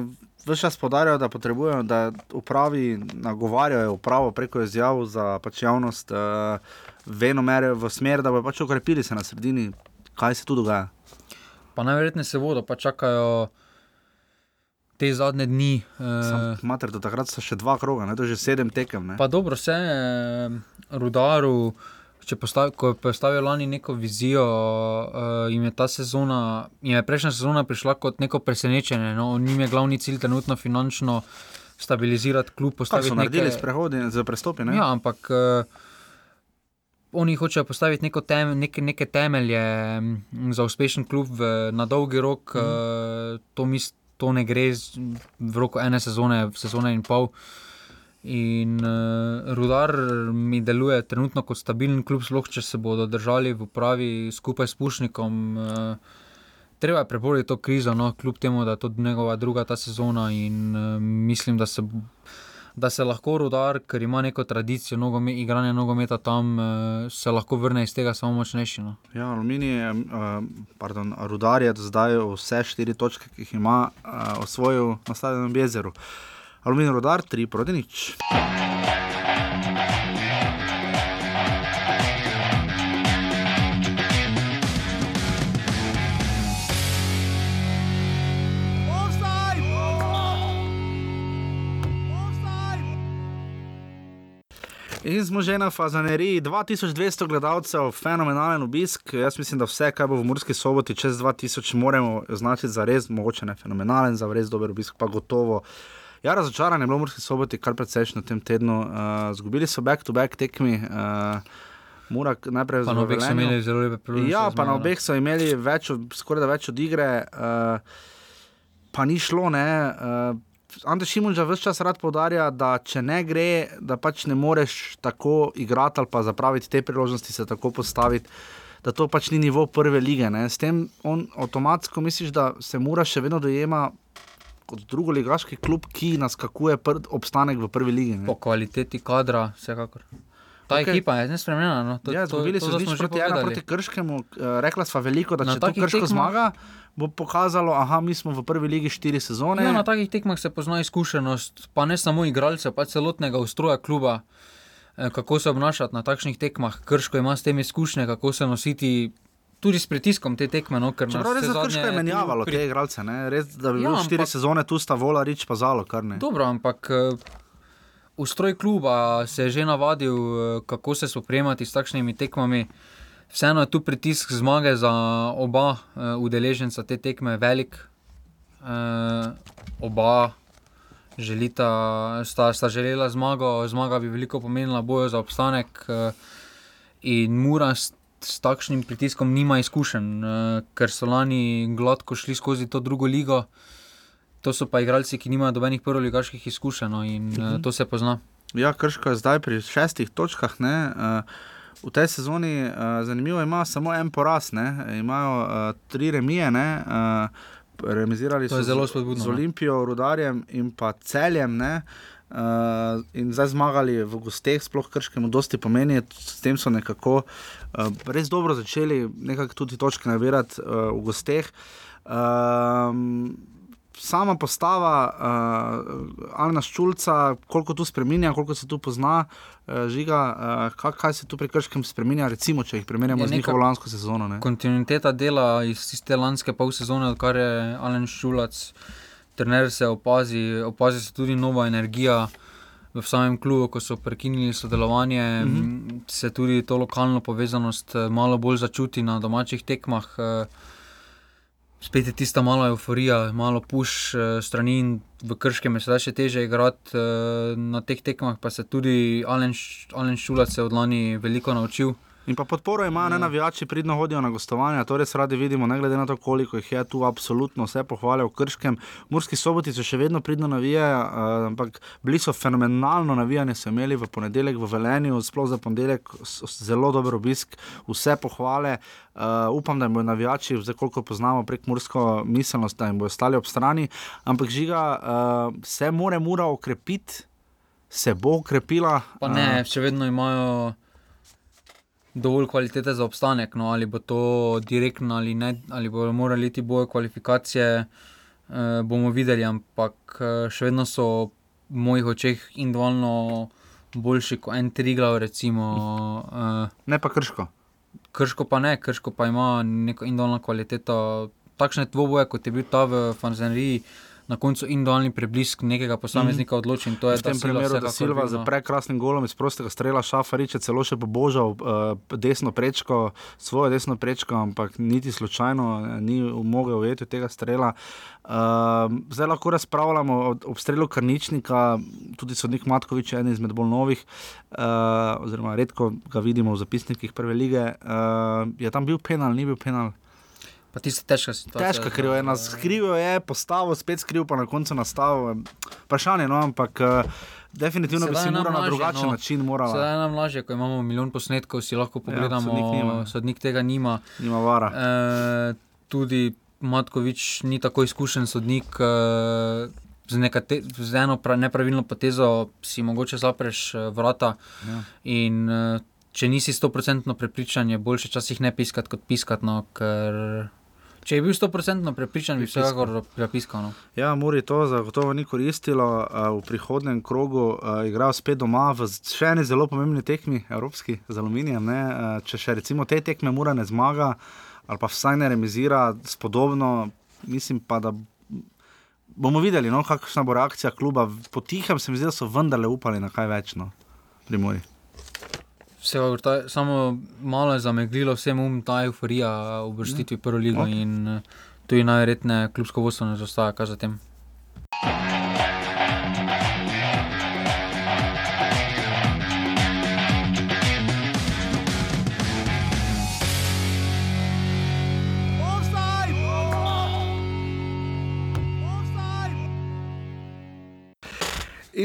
vse čas podarjal, da potrebujejo, da upravi nagovarjajo upravo preko izjav za pač javnost, uh, venomer v smer, da bo pač ukrepili se na sredini. kaj se tu dogaja? Pa najverjetneje se bodo, pa čakajo te zadnje dni. Uh, Mater, do takrat so še dva kroga, ne? to je že sedem tekem. Ne? Pa dobro, vse je uh, rudaru. Postavi, ko je postavil lani neko vizijo, uh, jim je ta sezona, jim je prejšnja sezona prišla kot neko presenečenje. No, njim je glavni cilj trenutno finančno stabilizirati klub. Postaviti nekaj naredili s prehodi za prestopi. Ne? Ja, ampak uh, oni hočejo postaviti tem, neke, neke temelje za uspešen klub v, na dolgi rok. Mm. Uh, to, mis, to ne gre z, v roko ene sezone, sezone in pol. In uh, rudar mi deluje trenutno kot stabilen klub, sploh če se bodo držali v upravi skupaj s Pušnikom. Uh, treba je preboliti to krizo, no, kljub temu, da je to njegova druga ta sezona. In uh, mislim, da se, da se lahko rudar, ker ima neko tradicijo nogome, igranja nogometa tam, uh, se lahko vrne iz tega samo močnejši. No. Ja, aluminij uh, pardon, rudar je zdaj vse štiri točke, ki jih ima uh, osvojil na stadionu Jezeru. Aluminij rudar, tri proti nič. In smo že na Fazaneriji, 2200 gledalcev, fenomenalen obisk. Jaz mislim, da vse, kar bo v Murski soboti čez 2000, moramo označiti za res, mogoče ne fenomenalen, za res dober obisk, pa gotovo. Ja, razočaran je bilo v Murski soboti kar precejšno v tem tednu. Uh, zgubili so back-to-back -back tekmi. Uh, Mura, najprej na obeh so imeli zelo lepe priložnosti. Ja, pa na obeh so imeli več, skoraj da več od igre, uh, pa ni šlo. Uh, Andrej Šimunča vse čas rad podarja, da če ne gre, da pač ne moreš tako igrati ali pa zapraviti te priložnosti, se tako postaviti, da to pač ni nivo prve lige. Ne. S tem on avtomatsko misliš, da se mora še vedno dojema. Kot drugo ligaški klub, ki naskakuje obstanek v prvi ligi. Ne? Po kvaliteti kadra, vsekakor. Ta okay. ekipa je nespremljena. No. Ja, zgubili so se proti, proti Krškemu, uh, rekla sva veliko, da če to Krško tekma... zmaga, bo pokazalo, da mi smo v prvi ligi štiri sezone. Ja, na takih tekmah se pozna izkušenost, pa ne samo igralcev, pa celotnega ustroja kluba, eh, kako se obnašati na takšnih tekmah. Krško ima s tem izkušnje, kako se nositi. Tudi s pritiskom te tekme. No, Čeprav res zadnje, je menjavalo pri... te igralce, ne? res da bi ja, bilo štiri ampak... sezone, tu sta vola, rič pa zalo. Dobro, ampak ustroj kluba se je že navadil, eh, kako se spoprijemati s takšnimi tekmami. Vseeno je tu pritisk zmage za oba uh, udeleženca te tekme velik. Uh, oba želita, sta, sta želela zmago, zmaga bi veliko pomenila bojo za obstanek. Uh, in Mura s, s takšnim pritiskom nima izkušenj, uh, ker so lani gladko šli skozi to drugo ligo. To so pa igralci, ki nimajo dobenih prvoligaških izkušenj no, in uh, to se pozna. Ja, krško je zdaj pri šestih točkah. Ne, uh, v tej sezoni uh, zanimivo ima samo en poraz, ne? imajo uh, tri remije. Ne? Uh, Remizirali so zelo spodbudno. Z Olimpijo, Rudarjem in pa celjem. Uh, in zdaj zmagali v gosteh, sploh krškemu, dosti pomeni. S tem so nekako uh, res dobro začeli, nekako tudi točke nabirati uh, v gosteh. Uh, sama postava uh, Alna Ščulca, koliko tu spremenja, koliko se tu pozna, uh, žiga, uh, kaj, kaj se tu pri krškem spremenja, recimo, če jih primerjamo z njihovo lansko sezono. Ne? Kontinuiteta dela iz te lanske pol sezone, odkar je Alen Ščulac, trener se opazi, opazi se tudi nova energija. V samem klubu, ko so prekinili sodelovanje, mm -hmm. se tudi to lokalno povezanost malo bolj začuti na domačih tekmah. Uh, spet je tista mala euforija, malo puš uh, strani in v krškem je sedaj še teže igrati uh, na teh tekmah, pa se tudi Alen, Alen Šulac od lani veliko naučil. In pa podporo ima, ne navijači, pridno hodijo na gostovanja, to res radi vidimo, ne glede na to, koliko jih je tu, absolutno vse pohvale v Krškem. Murski soboti so še vedno pridno navijajo, uh, ampak bili so fenomenalno navijani, so imeli v ponedeljek v Velenju, sploh za ponedeljek zelo dober obisk, vse pohvale. Uh, upam, da jim bodo navijači, zdaj koliko poznamo prek mursko miselnost, da jim bodo stali ob strani, ampak žiga, uh, se more mora okrepiti, se bo okrepila. Pa ne, uh, še vedno imajo dovolj kvalitete za obstanek. No, ali bo to direktno ali ne, ali bodo morali ti boje kvalifikacije, eh, bomo videli, ampak eh, še vedno so v mojih očeh individualno boljši kot en triglav. Recimo, eh, ne pa krško. Krško pa ne, krško pa ima neko indolno kvaliteto. Takšne dvoboje, kot je bil ta v Fanzeneriji, na koncu individualni preblisk nekega posameznika odloči. In to je V tem primeru, da Silva z prekrasnim golom iz prostega strela Šafarič je celo še pobožal uh, desno prečko, svojo desno prečko, ampak niti slučajno eh, ni mogel ujeti tega strela. Uh, zdaj lahko razpravljamo o obstrelu Karničnika, tudi sodnik Matkovič je eden izmed bolj novih, uh, oziroma redko ga vidimo v zapisnikih prve lige. Uh, je tam bil penal, ni bil penal? Pa tiste težke situacije. Težko krivo je, nas krivo je, postavil, spet skriv, pa na koncu nastavil. Vprašanje, no, ampak uh, definitivno Sedaj bi si moral na lažje, drugačen no. način morala. Sedaj je nam lažje, ko imamo milijon posnetkov, si lahko pogledamo, sodnik nima. ja, sodnik tega nima. Nima vara. E, tudi Matkovič ni tako izkušen sodnik. E, Z, nekate, z eno pra, nepravilno potezo si mogoče zapreš eh, vrata. Ja. In, eh, če nisi 100% prepričan, je boljše časih ne piskati kot piskati. No, ker, če je bil 100% prepričan, bi piskal. vsekakor prepiskal. No. Ja, Muri to zagotovo ni koristilo. V prihodnem krogu igrajo spet doma v še eni zelo pomembni tekmi, evropski, z aluminijem. ne. Če še recimo te tekme mora ne zmaga, ali pa vsaj ne remizira, spodobno, mislim pa, da bomo videli, no, kakšna bo reakcija kluba. Potihem se mi zdi, da so vendarle upali na kaj več. No. Pri Muri. Vsekakor, ta, samo malo je zameglilo vsem um ta euforija v vrstitvi prvo ligo Ok. okay. in eh, tudi najverjetneje klubsko vodstvo ne zaostaja, kaj za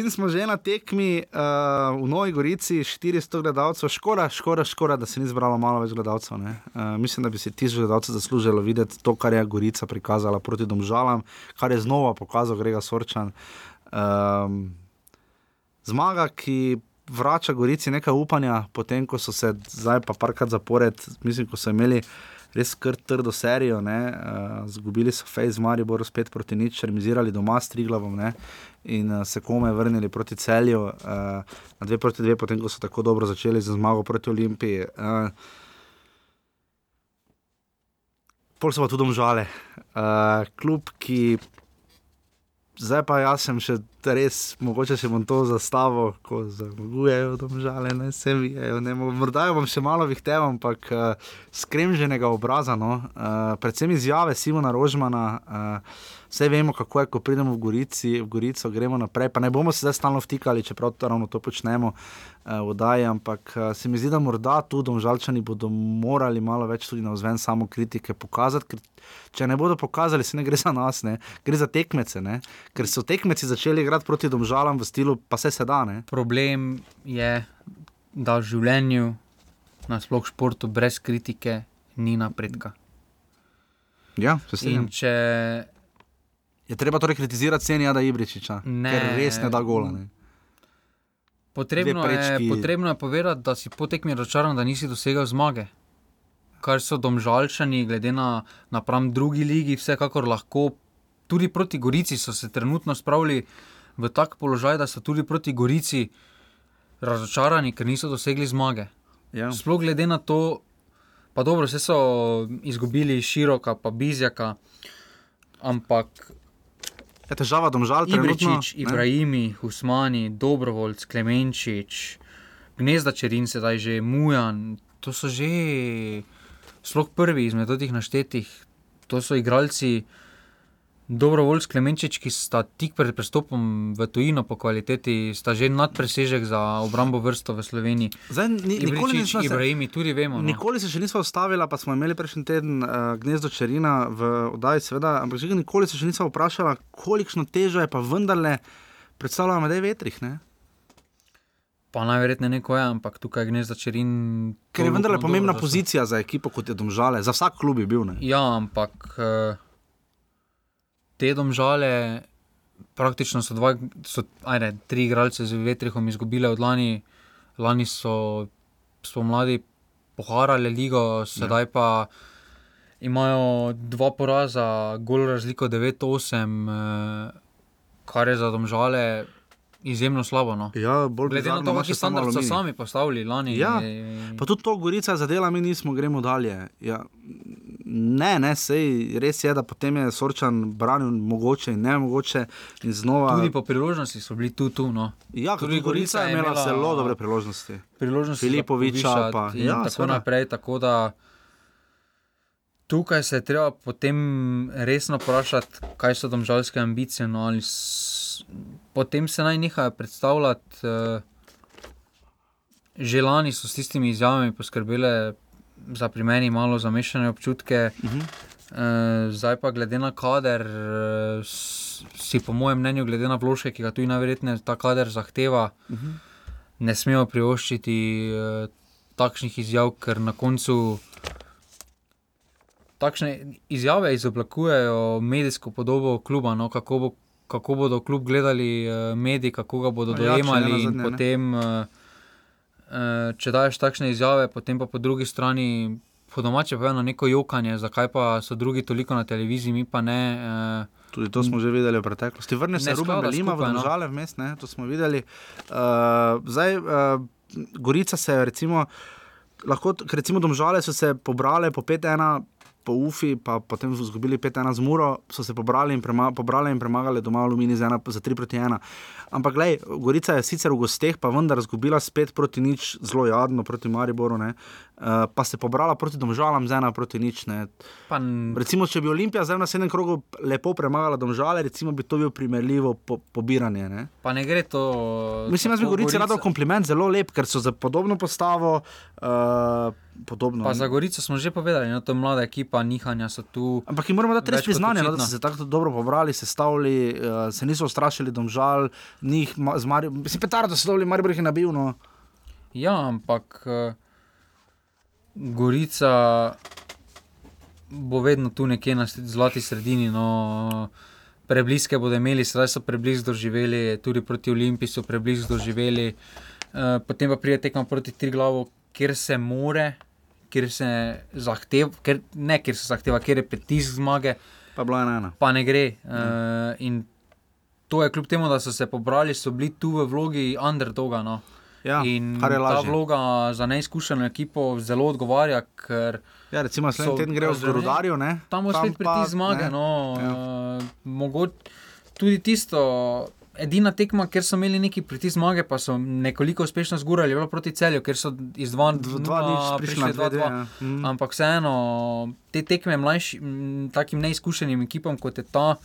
In smo že na tekmi uh, v Novi Gorici, 400 gledalcev, škoda, škoda, škoda, da se ni zbralo malo več gledalcev. Uh, mislim, da bi si tisoč gledalcev zaslužilo videti to, kar je Gorica prikazala proti Domžalam, kar je znova pokazal Grega Sorčan. Um, zmaga, ki vrača Gorici nekaj upanja, potem ko so se zdaj pa parkrat zapored, mislim, ko so imeli. Res kar trdo serijo, uh, zgubili so Fejs, Maribor, spet proti nič, remizirali doma s Triglavom ne, in uh, se kome vrnili proti celju, uh, na dve proti dve, potem ko so tako dobro začeli z zmago proti Olimpiji. Uh, Pol so pa tudi omžale. Uh, klub, ki zdaj pa jaz sem še res, mogoče še bom to zastavil, ko zmagujejo domžale, ne se vijajo. Ne, mo- morda jo bom še malo vihtel, ampak uh, skremženega obraza, no, uh, predvsem izjave Simona Rožmana. Uh, Vse vemo, kako je, ko pridemo v, Gorici, v Gorico, gremo naprej. Pa ne bomo se zdaj stalno vtikali, čeprav to ravno to počnemo uh, v oddaji, ampak uh, se mi zdi, da morda tu domžalčani bodo morali malo več tudi na vzven samo kritike pokazati, ker če ne bodo pokazali, se ne gre za nas, ne? gre za tekmece, ne? ker so tekmeci začeli igrati proti domžalam v stilu, pa se se da. Ne? Problem je, da v življenju, nasploh športu, brez kritike ni napredka. Ja, se In če Je treba torej kritizirati Senija da Ibričiča, Ne. ker res ne da gola. Ne? Potrebno Dve je, prečki. potrebno je povedati, da si po tekmi razočaran, da nisi dosegel zmage. Kar so domžalčani, glede na napram drugi ligi, vsekakor lahko, tudi proti Gorici so se trenutno spravili v tak položaj, da so tudi proti Gorici razočarani, ker niso dosegli zmage. Ja. Sploh glede na to, pa dobro, vse so izgubili široka, pa bizjaka, ampak Je težava domžal, trenutno. Ibričič, ne? Ibrahimi, Husmani, Dobrovoljc, Klemenčič, Gnezda Čerin, sedaj že Mujan, to so že sploh prvi izmed teh naštetih. To so igralci, Dobrovoljc, Klemenčič, ki sta tik pred prestopom v tujino po kvaliteti, sta že nadpresežek za obrambo vrsto v Sloveniji. Zdaj, ni, nikoli Ibričič, nismo se, Ibrahimi, tudi vemo. No. Nikoli se še nismo ustavili, pa smo imeli prejšnji teden uh, gnezdo Čerina v oddaji, seveda, ampak že nikoli se še nismo vprašali, kolikšno težo je pa vendarle predstavljalo med vetrih. Ne? Pa najverjetneje neko je, ampak tukaj je Gnezda Čerin. Ker je vendarle pomembna dobro, pozicija za ekipo, kot je Domžale, za vsak klub je bil. Ne? Ja, ampak eh, te domžale, praktično so, dva, so ajde, tri igralce z vetrihom izgubile od lani, lani so spomladi poharali ligo, sedaj pa imajo dva poraza, gol razliko 9-8, eh, kar je za domžale izjemno slabo. No. Ja, bolj Glede na bizarno, to, kakšni še samo standard so sami postavili lani. Ja, Pa tudi to Gorica zadela, mi nismo, gremo dalje. Ja, ne, ne, sej res je, da potem je Sorčan branil mogoče in ne mogoče in znova. Tudi po priložnosti so bili tu, tu no. ja, tudi tudi Gorica je imela, imela- zelo dobre priložnosti. priložnosti. Filipoviča povišati pa- in ja, tako naprej. Tako da tukaj se je treba potem resno vprašati, kaj so domžalske ambicije. No, ali potem se naj nehajo predstavljati. Uh, Že lani so s tistimi izjavami poskrbele za pri meni malo zamešane občutke, Uh -huh. uh, zdaj pa glede na kader, uh, si po mojem mnenju, glede na vložke, ki ga tudi najverjetneje ta kader zahteva, Uh -huh. ne smejo privoščiti uh, takšnih izjav, ker na koncu takšne izjave izoblikujejo medijsko podobo kluba. No, kako, bo, kako bodo klub gledali uh, mediji, kako ga bodo Ja, dojemali. in ne. potem, uh, uh, če daješ takšne izjave, potem pa po drugi strani. Po domače povedano, neko jokanje, zakaj pa so drugi toliko na televiziji, mi pa ne. Tudi to smo že videli v preteklosti. Vrne se Ruben Belima skupaj, v no. države vmes, ne, to smo videli. Uh, zdaj, uh, Gorica se je recimo, lahko, recimo domžale so se pobrale po 5-1. Po UFI, pa potem so izgubili 5-1 z Muro, so se pobrali in, prema, pobrali in premagali doma Alumini za, ena, za 3 proti 1. Ampak, gledaj, Gorica je sicer v gosteh, pa vendar izgubila spet proti nič, zelo jadno proti Mariboru, ne, uh, pa se pobrala proti domžalam z 1 proti nič. Recimo, če bi Olimpija zdaj na sedem krogov lepo premagala domžale, recimo bi to bil primerljivo po, pobiranje. Ne? pa ne gre to. Mislim, jaz bi Gorici rad dal Gorica- kompliment, zelo lep, ker so za podobno postavo. Uh, podobno, Pa za Gorico smo že povedali, da no, to je mlada ekipa, nihanja so tu. Ampak jim moramo dati res priznanje, no, da so se tako dobro pobrali, sestavili, uh, se niso ustrašili domžal, njih, ma- z Marijo, mislim, petardo so dobili, Marijo jih je nabil. No. Ja, ampak uh, Gorica bo vedno tu nekje na zlati sredini. No, prebliske bodo imeli, zdaj so preblizu doživeli, tudi proti Olimpiji so preblizu doživeli. Uh, potem pa pride tekmo proti Triglavu, kjer se more, kjer se zahteva, ker, ne kjer se zahteva, kjer je pritisk zmage. Pa bilo je ena pa ne gre. Uh, in to je kljub temu, da so se pobrali, so bili tu v vlogi underdoga. No. Ja, in kar je ta lažje. vloga za neizkušeno ekipo zelo odgovarja, ker Ja, recimo, naslednji so teden grejo. Grodarju, ne? tam bo spet pritisk zmage. No, Ja. uh, mogoče tudi tisto. Edina tekma, kjer so imeli neki pritisk zmage, pa so nekoliko uspešno zgurali, je bilo proti celju, ker so iz 2 Dva- dva nič prišli na dve, dve, ja. Mm. Ampak vseeno, te tekme mlajšim, takim neizkušenim ekipam, kot je ta,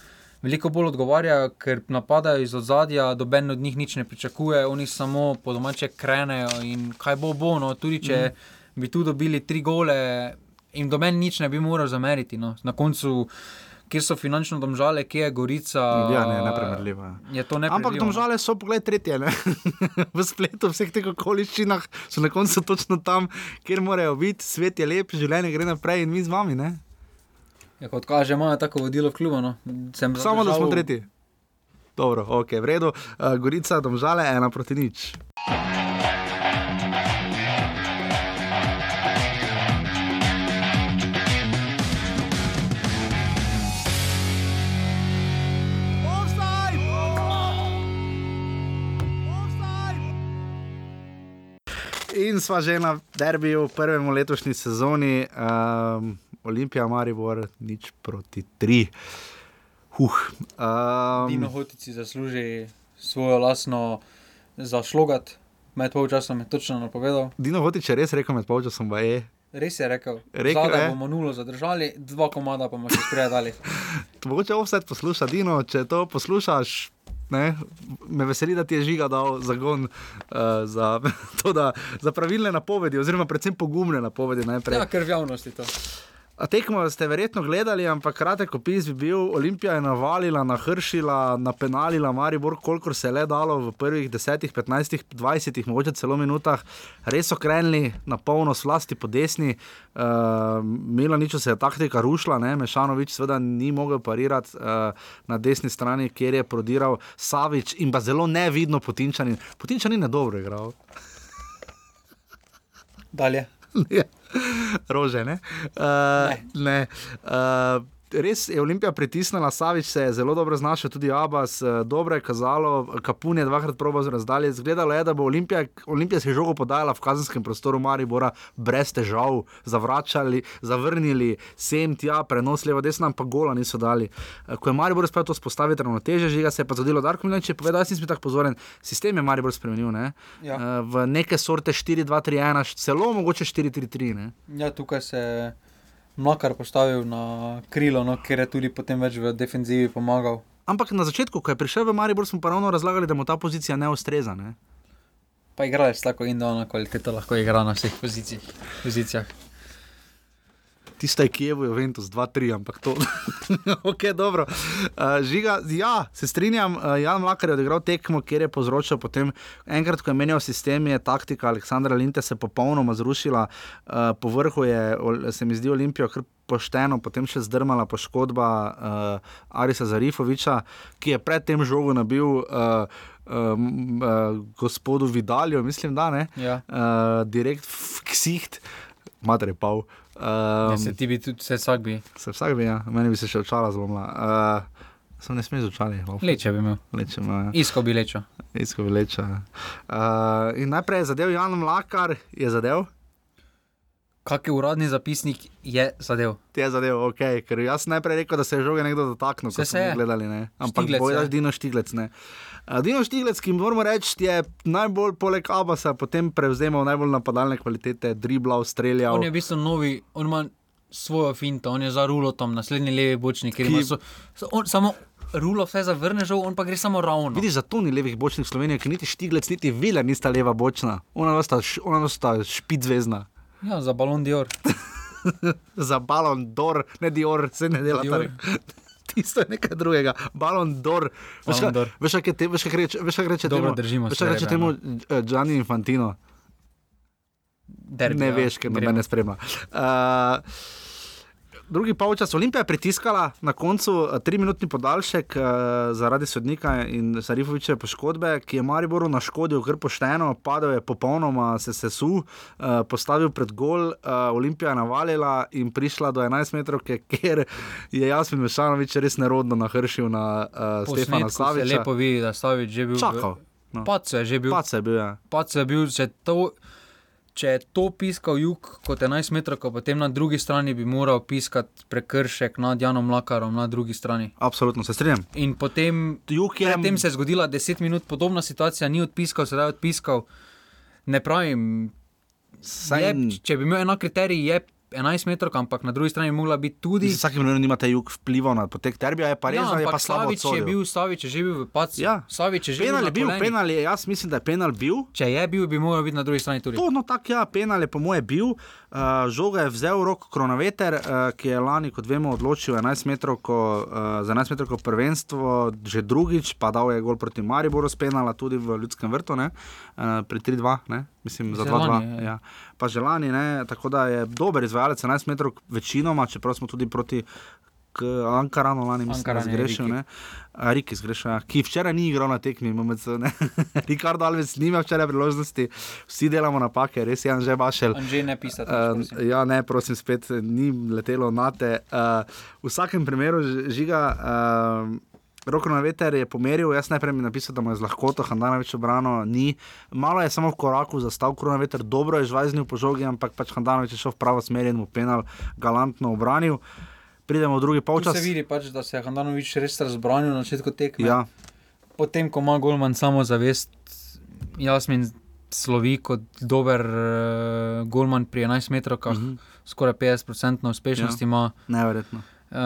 veliko bolj odgovarjajo, ker napadajo iz ozadja, doben od njih nič ne pričakuje, oni samo po domače krenejo in kaj bo bo. No, tudi če mm. bi tu dobili tri gole, jim doben nič ne bi moral zameriti. No. Na koncu, kjer so finančno domžale, kje je Gorica. Ja, ne, neprimerljivo. ja. Je to ne Ampak domžale so, pogled, tretje. Ne? v spletu vseh teh okoliščinah so na koncu točno tam, kjer morajo biti, svet je lep, življenje gre naprej in mi z vami. Ne? Ja, kot kaže, imajo tako vodilo v klubu. No. Sem Samo da smo tretji. Dobro, ok, v redu. Uh, Gorica, domžale, ena proti nič. In sva že na derbiju, prvem letošnji sezoni, um, Olimpija, Maribor, nič proti tri. Huh. Dino Um, Hotici zasluži svojo lastno zašlogat. Med polčasom je točno napovedal. Dino Hotič je res rekel med polčasom, da je. Res je rekel, Rekel da bomo nulo zadržali, dva komada pa bomo še spredali. Mogoče offset posluša, Dino, če to poslušaš. Ne, me veseli, da ti je žiga dal zagon uh, za, to, da, za pravilne napovedi, oziroma predvsem pogumne napovedi. najprej. Ja, ker v javnosti to. A tekmo ste verjetno gledali, ampak kratek opis bi bil: Olimpija je navalila, nahršila, napenalila Maribor, kolikor se je le dalo v prvih 10, 15, 20, mogoče celo minutah. Res so krenili na polno, slasti po desni. Uh, Milaniču se je taktika rušila, ne? Mešanovič seveda ni mogel parirati uh, na desni strani, kjer je prodiral Savič in pa zelo nevidno Potinčanin. Potinčanin je dobro igral. Dalje. Rože, ne. Uh, ne. ne. Uh, res je Olimpija pritisnila, Savič se je zelo dobro znašel, tudi Abbas, eh, dobro je kazalo, Kapun je dvakrat probal z razdalje. Zgledalo je, da bo Olimpija, Olimpija se žogo podajala v kazenskem prostoru Maribora brez težav, zavračali, zavrnili sem tja, prenos levo, desno, pa gola niso dali. Eh, Ko je Maribor uspel to spostaviti ravnoteže, žiga se je pa zgodilo, da je povedal, jaz nisem bil tako pozoren, sistem je Maribor spremenil, ne? Ja. Eh, v neke sorte 4-2-3-1, celo mogoče 4-3-3. ne. Ja, tukaj se je Mlakar postavil na krilo, no, ker je tudi potem več v defenzivi pomagal. Ampak na začetku, ko je prišel v Maribor, smo pa ravno razlagali, da mu ta pozicija ne ustreza. Ne? Pa igralec tako individualno kvaliteto lahko igra na vseh pozicijah. Pozicijah. Tista je Kijev, Juventus 2-3, ampak to. ok, dobro. Uh, žiga, ja, se strinjam, uh, Jan Mlakar je odigral tekmo, kjer je povzročil potem, enkrat, ko je menjal sistem, je taktika Aleksandra Linte se popolnoma zrušila. Uh, po vrhu je, se mi zdi, Olimpijo kar pošteno, potem še zdrmala poškodba uh, Arisa Zarifoviča, ki je predtem žogo nabil. Uh, Um, uh, gospodu Vidalju, mislim, da ne, Ja. uh, direkt v ksiht, mater je pol. Um, Um, se ti bi tudi, se vsak bi. Se vsak bi, ja. meni bi se še očala zlomila. Uh, sem ne smel zočali, Leče bi imel. Lečem, uh, Isko bi lečo. isko vleča. Uh, in najprej je zadev Jan Mlakar, je zadev. Kakšen uradni zapisnik je zadev? Ti je zadev, ok, ker jaz najprej rekel, da se je žoge nekdo dotaknil, ko se je. gledali. Ne? Ampak bojaš je. Dino Štiglec. Ne? Uh, Dino Štiglec, ki moramo reči, je najbolj poleg Abasa potem prevzemal najbolj napadalne kvalitete, driblal, streljal. On je v bistvu novi, on ima svojo finto, on je za rulotom, naslednji levi bočnik, ker ima Ki- so, so, on samo rulo vse zavrne, žal, on pa gre samo ravno. Vidiš, zato ni levih bočnih Slovenije, ker niti Štiglec, niti Vila nista leva bočna, ona sta, š- ona sta špicvezna. Ja, za balon Dior. za balon dor, ne dior, se ne dela Dior. tako. Tisto je nekaj drugega, balon dor. Veš, kaj- te- veš, kaj reče, veš, kaj reče Dobro, temu, držimo veš, kaj reče temu eh, Gianni Infantino. Derbi, Ne veš, ker noben ne spremlja. Uh, Drugi polčas Olimpija je pritiskala na koncu eh, tri minutni podaljšek uh, zaradi sodnika in Sarifovičeve poškodbe, ki je Mariboru naškodil kar pošteno, padel je popolnoma, se sesul, uh, postavil pred gol, uh, Olimpija je navalila in prišla do 11 metrov, kjer je Jasmin Mešanovič res nerodno nahršil na uh, Stefana Saviča. lepo vidi, da Savič že bil. Čakal. No. Pac je že bil. Pac je bil, ja. Pac je bil, če to. Če je to piskal jug kot 11 metrov, potem na drugi strani bi moral piskati prekršek nad Janom Mlakarom na drugi strani. Absolutno se strinjam. In potem, je predtem se je zgodila 10 minut podobna situacija, ni odpiskal, sedaj je odpiskal. Ne pravim, Saj- je, če bi imel enak kriterij, je 11 metrov, ampak na drugi strani bi mogla biti tudi. Z vsakim minutom imate jug vplival na potek derbija, je pa res, Ja, da je pa slabo Savič je bil, Savič je že bil v pacu. Ja. Savič je že Penal bil. je bil, kolenih. penal je, jaz mislim, da je penal bil. Če je bil, bi moral biti na drugi strani tudi. To, no, tako ja, penal je po moje bil. Uh, žoga je vzel v roko kronometer, uh, ki je lani, kot vemo, odločil 11 metrov, ko, uh, za 11 metrov prvenstvo, že drugič, pa dal je gol proti Mariboru s penala, tudi v Ljudskem vrtu, ne, uh, pri 3-2, ne, mislim, za Že 2-2. lani, ja. Ja. Pa že lani, ne, tako da je dober izvajalec 11 metrov, večinoma, čeprav smo tudi proti. K Ankaranu lani mislim, da je zgrešil, Riki. ne. Zgrešil, ja. ki včeraj ni igral na tekmi, MMC. Ricardo Alves nima včeraj priložnosti, vsi delamo napake, res je Anže Bašel. Anže ne pisati. Uh, ja, ne, prosim, spet ni letelo na te. Uh, v vsakem primeru žiga. Uh, Roko na veter je pomeril, jaz najprej mi napisal, da mu je z lahkoto Handanovič obrano, ni. Malo je samo v koraku zastal, krona veter, dobro je žvajznil po žogi, ampak pač Handanovič je šel v pravo smer in mu penal galantno obranil. Pridemo v drugi Tu polčas. se vidi, pač, da se je Handanovič res razbranil na začetku tekme. Ja, Potem, ko ima Golman samo zavest, Jasmin slovi kot dober uh, Golman pri 11 metrovkah, uh Mhm. -huh. skoraj 50% uspešnosti ja. ima. neverjetno. Uh,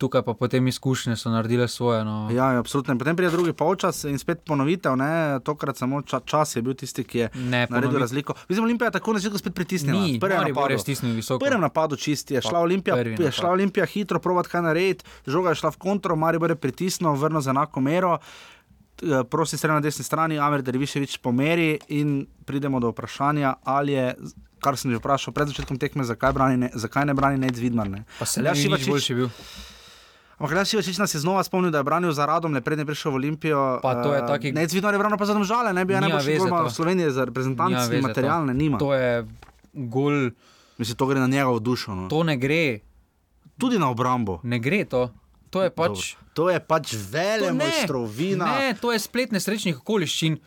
tukaj pa potem izkušnje so naredile svoje. No. Ja, ja, absolutno. In potem pride drugi polčas in spet ponovitev, ne? tokrat samo ča, čas je bil tisti, ki je Ne, naredil ponovit- razliko. Mislim, Olimpija je tako na začetku spet pritisnila. Ni, prvem Maribor napadu. je stisnil visoko. prvem napadu čisti je šla Olimpija, prvi je napad. šla Olimpija hitro provat kaj narediti, žoga je šla v kontro, Maribor je pritisnil, vrnil za enako mero. Eh, Prosti strani na desni strani, Amer Derviševič pomeri in pridemo do vprašanja, ali je, kar sem že vprašal pred začetkom tekme, zakaj, brani ne, zakaj ne brani Nec Vidmar. Ne. Pa se bi nič Ivačič- boljši bil. Ampak Aljaž Ivačič nas je znova spomnil, da je branil za radom, le prednji prišel v Olimpijo. Pa to je taki- Nec Vidmar je branil pa za domžale, ne bi ja najboljši golman v Sloveniji za veze material, ne nima. To je gol, Mislim, to gre na njegovo dušo. No. to ne gre. tudi na obrambo. Ne gre to. To je pač. Dobro. To je pač vele ne, mojstrovina. Ne, to je splet nesrečnih okoliščin.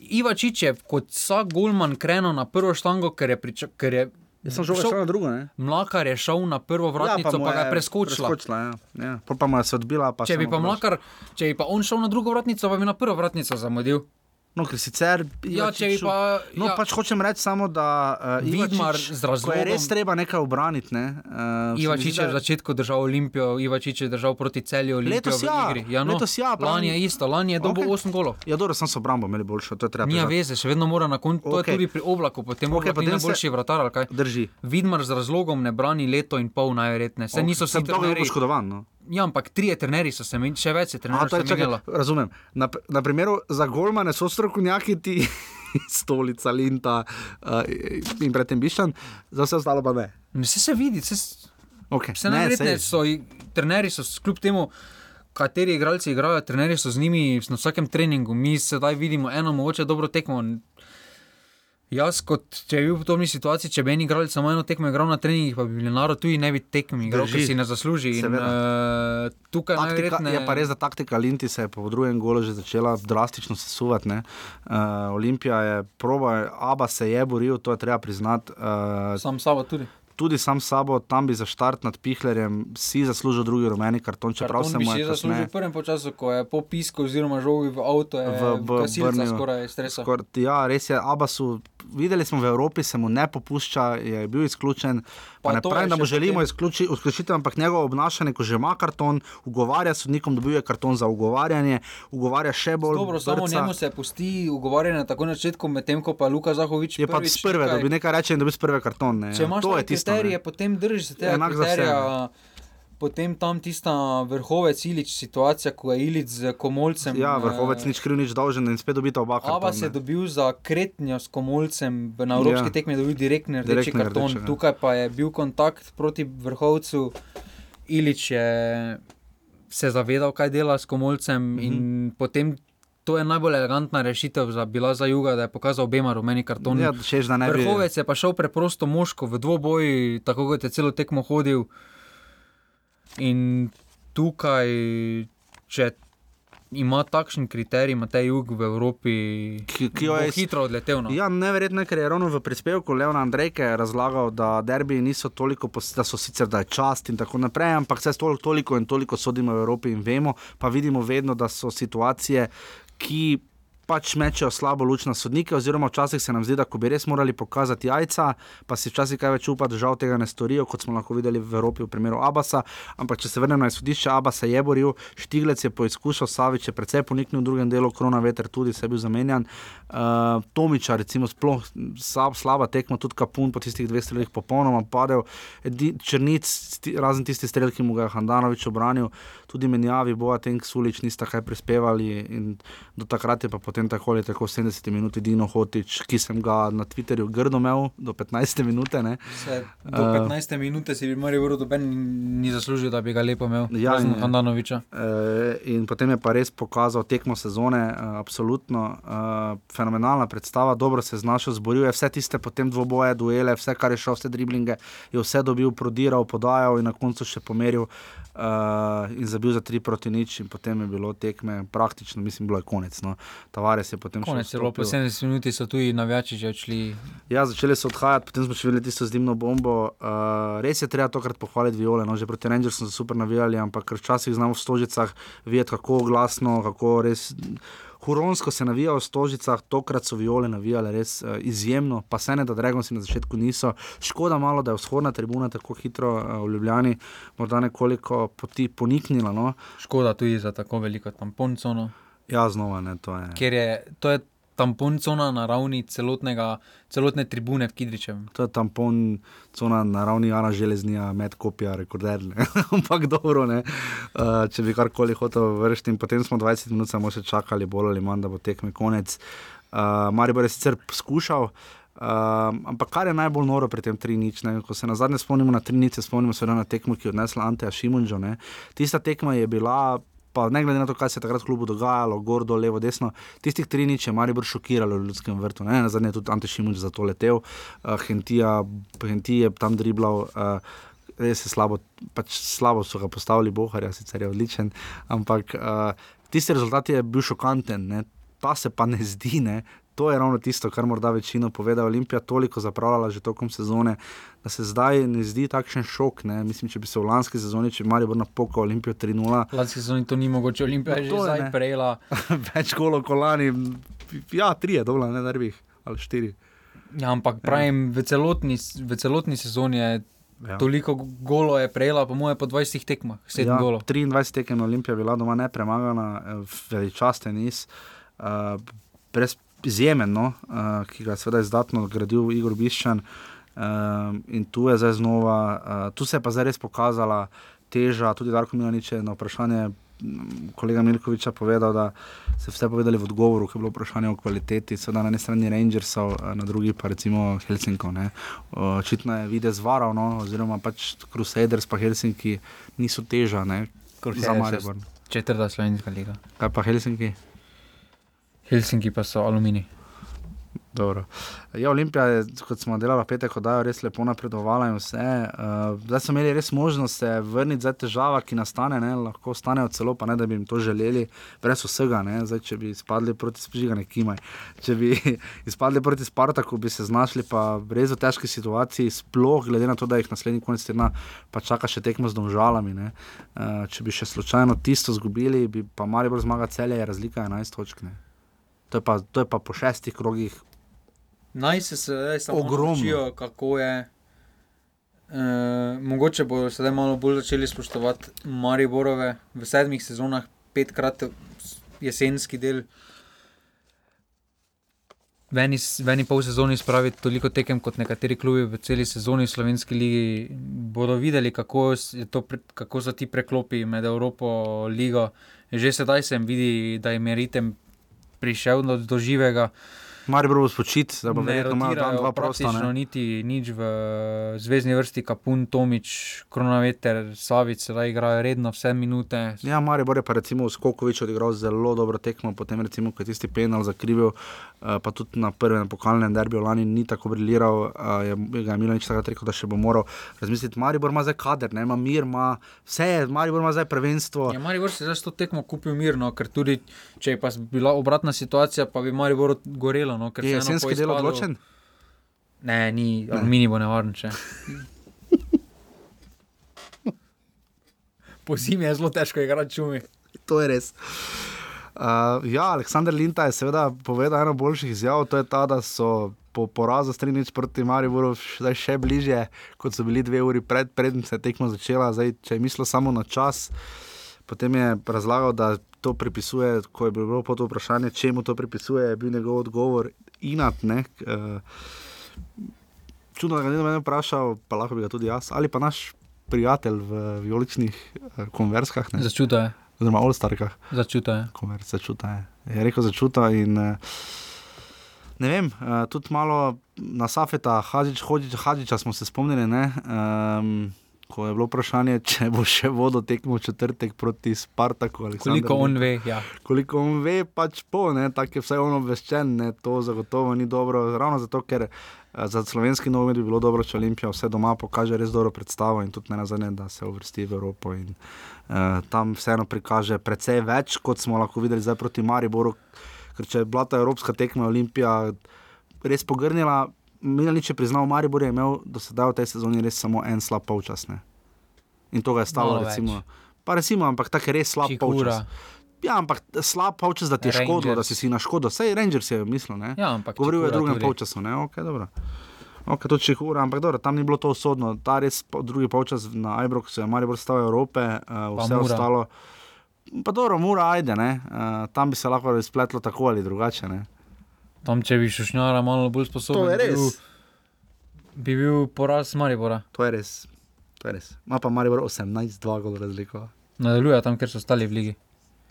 Ivačič je kot vsak golman krenil na prvo štango, ker je, priča, ker je Jaz sem žoga šel na drugo, ne? Mlakar je šel na prvo vratnico, mu pa, pa ga je preskočila. preskočila ja. Ja. Pol pa mu je se odbila. Pa Če bi pa, mlakar, če bi pa on šel na drugo vratnico, pa bi na prvo vratnico zamudil. No, ker sicer. Ja, če bi pa- No, ja. pač hočem reči samo, da uh, Vidmar Ivačič, z ko je razlogom- res treba nekaj obraniti. Ne, uh, Ivačič je v začetku držal Olimpijo, Ivačič je držal proti celju Olimpijo Letos ja. Ja, no, letos ja, lani pravim. je isto, lani je dobil Okej. 8 golov. Ja, dobro, sem se obrambo imeli boljšo, to je treba Nija veze, še vedno mora na koncu. To Okej. je tudi pri oblaku, potem okay, potem se- najboljši vratar. ali kaj? Drži. Vidmar z razlogom ne brani leto in pol, najverjetneje. Se niso vsi Sem dolgo trenerji. poškodovan. No. Ja, ampak trije trenerji so se menili, še več je trenerjev se razumem. Na, na primeru za Golmane so strokovnjaki ti, stolica, linta uh, in predtem bišan, za vse ostalo pa ne. Vse se vidi, vse, Okay. vse najverjetneje so, i- trenerji so kljub temu. Kateri igralci igrajo, trenerji so z njimi na vsakem treningu, mi sedaj vidimo eno mogoče dobro tekmo. Jaz, kot če bi bil v podobni situaciji, če bi en igralec samo eno tekmo igral na treningih, pa bi bil narod tudi ne bi tekmo igral, Drži. ker si ne zasluži. In, uh, tukaj Taktika, najverjetneje je pa res, da taktika Linti se je po drugem golu že začela drastično sesuvati. ne. Uh, Olimpija je proba, Aba se je boril, to je treba priznati. Uh, sam sabo tudi. Tudi sam sabo, tam bi za štart nad Pihlerjem si zaslužil drugi rumeni karton, čeprav Karton se bi mu je zaslužil v prvem času, ko je po pisku oziroma žogi v avto, je v, v, Brniju. skoraj stresa. Skor, ja, res je, Abasu, videli smo v Evropi, se mu ne popušča, je bil izključen. Pa Pa ne pravim, je da mu želimo potem- izključi, izključiti, ampak njegovo obnašanje, ko že ima karton, ugovarja sodnikom, dobiva karton za ugovarjanje, ugovarja še bolj. Dobro, samo njemu se pusti ugovarjanje tako na začetku, medtem ko pa Luka Zahovič Je pa z prve, da bi nekaj reče in dobi z prve karton. Ne. Če imaš to je tisto. Kriterije, potem držiš se tega Enak vse, kriterija. Potem tam tista vrhovec Ilič situacija, ko je Ilič z Komolcem. Ja, vrhovec eh, nič kriv, nič dolžen in spet dobita oba. Aba se je dobil za kretnjo s Komolcem, na evropski Ja. ja. tekmi je dobil direktni rdeči Direktni karton. rdeči, ja. Tukaj pa je bil kontakt proti vrhovcu. Ilič je se zavedal, kaj dela s Komolcem mm -hmm. in potem. To je najbolj elegantna rešitev za, bila za Juga, da je pokazal obema rumeni kartoni. Ja, češ, da ne bi. Vrhovec je pa šel preprosto moško v dvoboj, tako kot je celo tekmo hodil. In tukaj, če ima takšen kriterij, ima ta jug v Evropi, Ki- ki je- hitro odletel. No. Ja, neverjetno, je, ker je ravno v prispevku Leona Andrejke razlagal, da derbi niso toliko, da so sicer da je čast in tako naprej, ampak vse toliko in toliko sodimo v Evropi in vemo, pa vidimo vedno, da so situacije, ki pač mečejo slabo luč na sodnike, oziroma včasih se nam zdi, da bi res morali pokazati jajca, pa si včasih kaj več upa, da žal tega ne storijo, kot smo lahko videli v Evropi v primeru Abasa. Ampak če se vrnemo na izhodišče, Abas se je boril, Štiglec je poizkušal, Savič je precej poniknil v drugem delu, Krona veter tudi se je bil zamenjan. Uh, Tomiča, recimo, sploh slab, slaba tekma, tudi Kapun po tistih dveh strelih popolnoma padel. Edi, Črnic, sti, razen tisti strel, ki mu ga je Handanovič obranil, tudi menjavi, Boa Tenk, Sulič nista kaj prispevali in do takrat je pa potem tako ali tako 70 minut Dino Hotič, ki sem ga na Twitterju grdo imel do 15 minute. Ne. Se, do Eh. 15 minute si bi Marijo Vrdo ben ni zaslužil, da bi ga lepo imel. Ja, in- Handanoviča. Eh, in potem je pa res pokazal tekmo sezone, uh, absolutno uh, fenomenalna predstava, dobro se je znašel, zboril je vse tiste potem dvoboje, duele, vse kar je šel, vse driblinge, je vse dobil, prodiral, podajal in na koncu še pomeril uh, in zabil za tri proti nič in potem je bilo tekme praktično, mislim, bilo je konec. No. Tavares je potem Konec še po vstopil. 70 minut so tudi navijači že odšli. Ja, začeli so odhajati, potem smo še videli tisto zdimno bombo. Uh, res je treba tokrat pohvaliti viole. No? Že proti Rangersu so super navijali, ampak včasih znamo v stožicah videti, kako glasno, kako res. Huronsko se navija v stožicah, tokrat so viole navijale res uh, izjemno, pa se ne da Dragoci na začetku niso. Škoda malo, da je vzhodna tribuna tako hitro uh, v Ljubljani, morda nekoliko poti poniknila. No? Škoda tudi za tako veliko tamponcono, Ja, znova ne, to je. ker je to je tamponcona na ravni celotnega, celotne tribune v Kidričevem. To je tampon, cona na ravni Jana Železnija, med kopija, rekorder. ne. Ampak dobro, ne. Uh, če bi karkoli hotel vršiti. In potem smo 20 minut samo še čakali, bolj ali manj, da bo tekme konec. Uh, Maribor je sicer poskušal. Uh, ampak kar je najbolj noro pri tem 3-nič, ko se na zadnje spomnimo na 3-nič, se spomnimo seveda na tekmo, ki je odnesla Anteja Šimunžo. Ne. Tista tekma je bila, pa ne glede na to, kaj se je takrat v klubu dogajalo, gor, dol, levo, desno, tistih 3-nič je Maribor šokiralo v ljudskem vrtu. Ne. Na zadnje je tudi Ante Šimunž za to letel, uh, Hentija, Hentija je tam driblal. Uh, res je slabo, pač slabo so ga postavili, Boharja, sicer je odličen, ampak uh, tisti rezultat je bil šokanten, ne? ta se pa ne zdi. Ne? To je ravno tisto, kar morda večino pove, da je Olimpija toliko zapravljala že tokom sezone, da se zdaj ne zdi takšen šok. Ne? Mislim, če bi se v lanski sezoni, če bi Marijo vrnil poko Olimpijo 3-0. V lanski sezoni to ni mogoče, Olimpija je No, že je, zdaj ne. prejela. Več golov kolani, ja, tri je dobro, ne nervih ali štiri. Ja, ampak pravim, v celotni, v celotni sezoni je Ja. toliko golo je prejela, po mojem, po 20 tekmah, 7 Ja, ja, golov. 23 tekem Olimpija je bila doma nepremagana, eh, veličasten niz, uh, brez izjemen, no, uh, ki ga je seveda izdatno gradil Igor Biščan. Uh, in tu je zdaj znova, uh, tu se je pa zdaj res pokazala teža, tudi Darko Milanič je na vprašanje mm, kolega Milkoviča povedal, da so vse povedali v odgovoru, ki je bilo vprašanje o kvaliteti, seveda na eni strani Rangersov, eh, na drugi pa recimo Helsinkov. ne. Očitno je videz varal, no, oziroma pač Crusaders pa Helsinki niso teža, ne, za Maribor. Četrta slovenska liga. Kaj pa Helsinki? Helsinki pa so aluminij. Dobro. Ja, Olimpija je, kot smo delali petek, oddajo res lepo napredovala in vse. Uh, zdaj so imeli res možnost se vrniti, zdaj težava, ki nastane, ne, lahko stanejo celo, pa ne da bi jim to želeli, brez vsega. Ne, zdaj, če bi izpadli proti sprižgane kimaj, če bi izpadli proti Spartaku, bi se znašli pa res v težki situaciji, sploh glede na to, da jih naslednji konec tedna pa čaka še tekmo z domžalami. ne. Uh, če bi še slučajno tisto zgubili, bi pa Maribor zmaga celje, je razlika 11 točk. ne. To je, pa, to je pa po šestih krogih Naj se zdaj samo naučijo, kako je. E, mogoče bodo sedaj malo bolj začeli spoštovati Mariborove v sedmih sezonah, petkrat jesenski del. V eni, v eni pol sezoni spraviti toliko tekem kot nekateri klubi v celi sezoni v slovenski ligi, bodo videli, kako, to, kako so ti preklopi med Evropo in ligo. Že sedaj se jim vidi, da jim je ritem prišel do, živega. Maribor bo spočit, da bo verjetno imel dan, rotirajo dva prosta. praktično Ne? niti nič v zvezdni vrsti, Kapun, Tomič, Kronaveter, Savic, sedaj igrajo redno vse minute. Ja, Maribor je pa recimo v Skokovič odigral zelo dobro tekmo, potem recimo, ko je tisti penal zakrivil, eh, pa tudi na prvem pokalnem derbiju lani ni tako briljiral, eh, je ga je Milanič takrat rekel, da še bo moral razmisliti. Maribor ima zdaj kader, ne, ima mir, ima vse, je, Maribor ima zdaj prvenstvo. Ja, Maribor se je zdaj s to tekmo kupil mirno, ker tudi če je pa bila obratna situacija, pa bi Maribor gorelo. No, ker Je jesenski del izpadu- odločen? Ne, ni, aluminij bo nevaren če. Po zimi je zelo težko igrati čumi. To je res. Uh, ja, Aleksandr Linta je seveda povedal eno boljših izjav, to je ta, da so po porazu s 3-0 proti Mariboru zdaj še bližje, kot so bili dve uri pred, predtem se je tekmo začela. Zdaj, če je mislil samo na čas, potem je razlagal, da to pripisuje, ko je bilo po to vprašanje, čemu to pripisuje, je bil njegov odgovor inat. Ne, uh, čudno, da ga ni noben vprašal, pa lahko bi ga tudi jaz, ali pa naš prijatelj v vijoličnih uh, konverskah. Začuta je, oziroma Olstarkah, začuta je. komer začuta je. Je rekel začuta in eh, ne vem, uh, tudi malo na Safeta, Hadžič, Hodžič, Hadžiča smo se spomnili, ne, um, ko je bilo vprašanje, če bo še vodo tekmo četrtek proti Spartaku. Aleksandar Koliko on ve, ja. Koliko on ve, pač po, tako je vsaj on obveščen, ne, to zagotovo ni dobro. Ravno zato, ker eh, za slovenski nogomet bi bilo dobro, če Olimpija vse doma pokaže res dobro predstavo in tudi ne nazadnje, da se uvrsti v Evropo. In, uh, tam vseeno prikaže precej več, kot smo lahko videli zdaj proti Mariboru. Ker če je bila ta evropska tekma Olimpija res pogrnila, Milanič je priznal, Maribor je imel do sedaj v tej sezoni res samo en slab polčas. Ne. In to ga je stalo, Malo več. recimo. Pa recimo, ampak tako je res slab polčas. Čihura. Ja, ampak slab polčas, da ti je škodilo, da si si na škodo. Vse Rangers je mislil, ne? Ja, ampak Govoril je o drugem tudi. polčasu, ne? Ok, dobro. Ok, to če ura, ampak dobro, tam ni bilo to usodno. Ta res drugi polčas na Ibroxu je Maribor stal Evrope, uh, Pa vse Mura. ostalo. Pa dobro, mora ajde, ne? Uh, tam bi se lahko razpletlo tako ali drugače, ne? Tam, če bi šušnjara malo bolj sposoben, To je res. Bi bil, bi bil poraz Maribora. To je res. To je res. Ma pa Maribor 18-2 gol razliko. Nadaljuje tam, ker so ostali v ligi.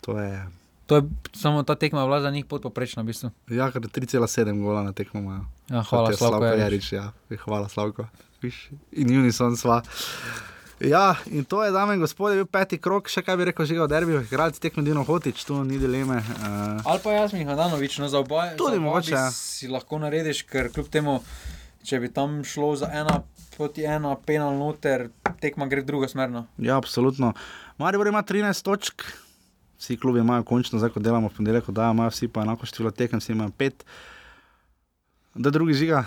To je. To je samo ta tekma bila za njih podpoprečna, v bistvu. Ja, kar 3,7 gola na tekmo imajo. Ja, hvala, Slavko Jarič. Jarič. Ja, hvala, Slavko. Viš, In Unison sva. Ja, in to je, dame in gospodje, bil peti krok, še kaj bi rekel, že o derbiju, igralci tekmo Dino Hotič, tu ni dileme. Uh, Ali pa jaz, Mihajlovič, no za oba. Tudi za oba mogoče, ja. Si lahko narediš, ker kljub temu, če bi tam šlo za ena je ena penal noter, tekma gre v drugo smer. no. Ja, absolutno. Maribor ima 13 točk, vsi klubi imajo končno, zdaj ko delamo v ponedeljek, da imajo vsi pa enako število tekem, vsi imajo 5. Da drugi žiga,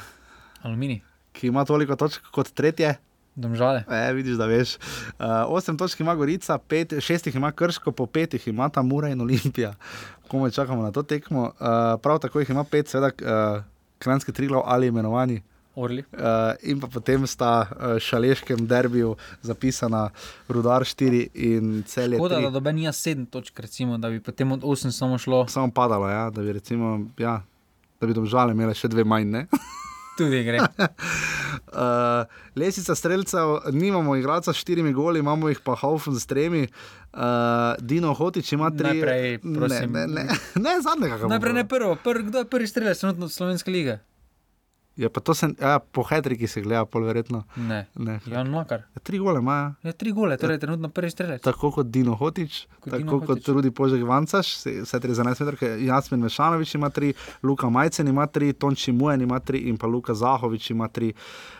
Aluminij, ki ima toliko točk kot tretje. Domžale. E, vidiš, da veš. Uh, 8 točk ima Gorica, 6 jih ima Krško, po 5 jih ima ta Mura in Olimpija. Komaj čakamo na to tekmo. Uh, prav tako jih ima 5, seveda, uh, Kranjski triglav ali imenovani. Orli. Uh, in pa potem sta uh, šaleškem derbiju zapisana Rudar 4 in celje. Škoda, 3. da dobe nija sedem točk, recimo, da bi potem od osem samo šlo. Samo padalo, ja, da bi recimo, ja, da bi domžale imele še dve manj. Ne? Tudi gre. Uh, lesica streljcev, nimamo igralca s štirimi goli, imamo jih pa Haufen s tremi. Uh, Dino Hotič ima tri. Najprej, prosim. Ne, ne, ne, ne zadnjega. ga Najprej ne prvo, prv, kdo je prvi strelec trenutno od Slovenske lige? Je pa to se, ja, po Hedriki se gleda, pol verjetno. Ne. Ne. Jan Makar. Tri gole ima, Ja, tri gole, torej trenutno prvi strelec. tako kot Dino Hotič, Kot tako Dino kot Hotić. Rudi Požek Vancaš, vse tri za 11 metrov, Jasmin Mešanovič ima tri, Luka Majcen ima tri, Tonči Mujen ima tri in pa Luka Zahovič ima tri.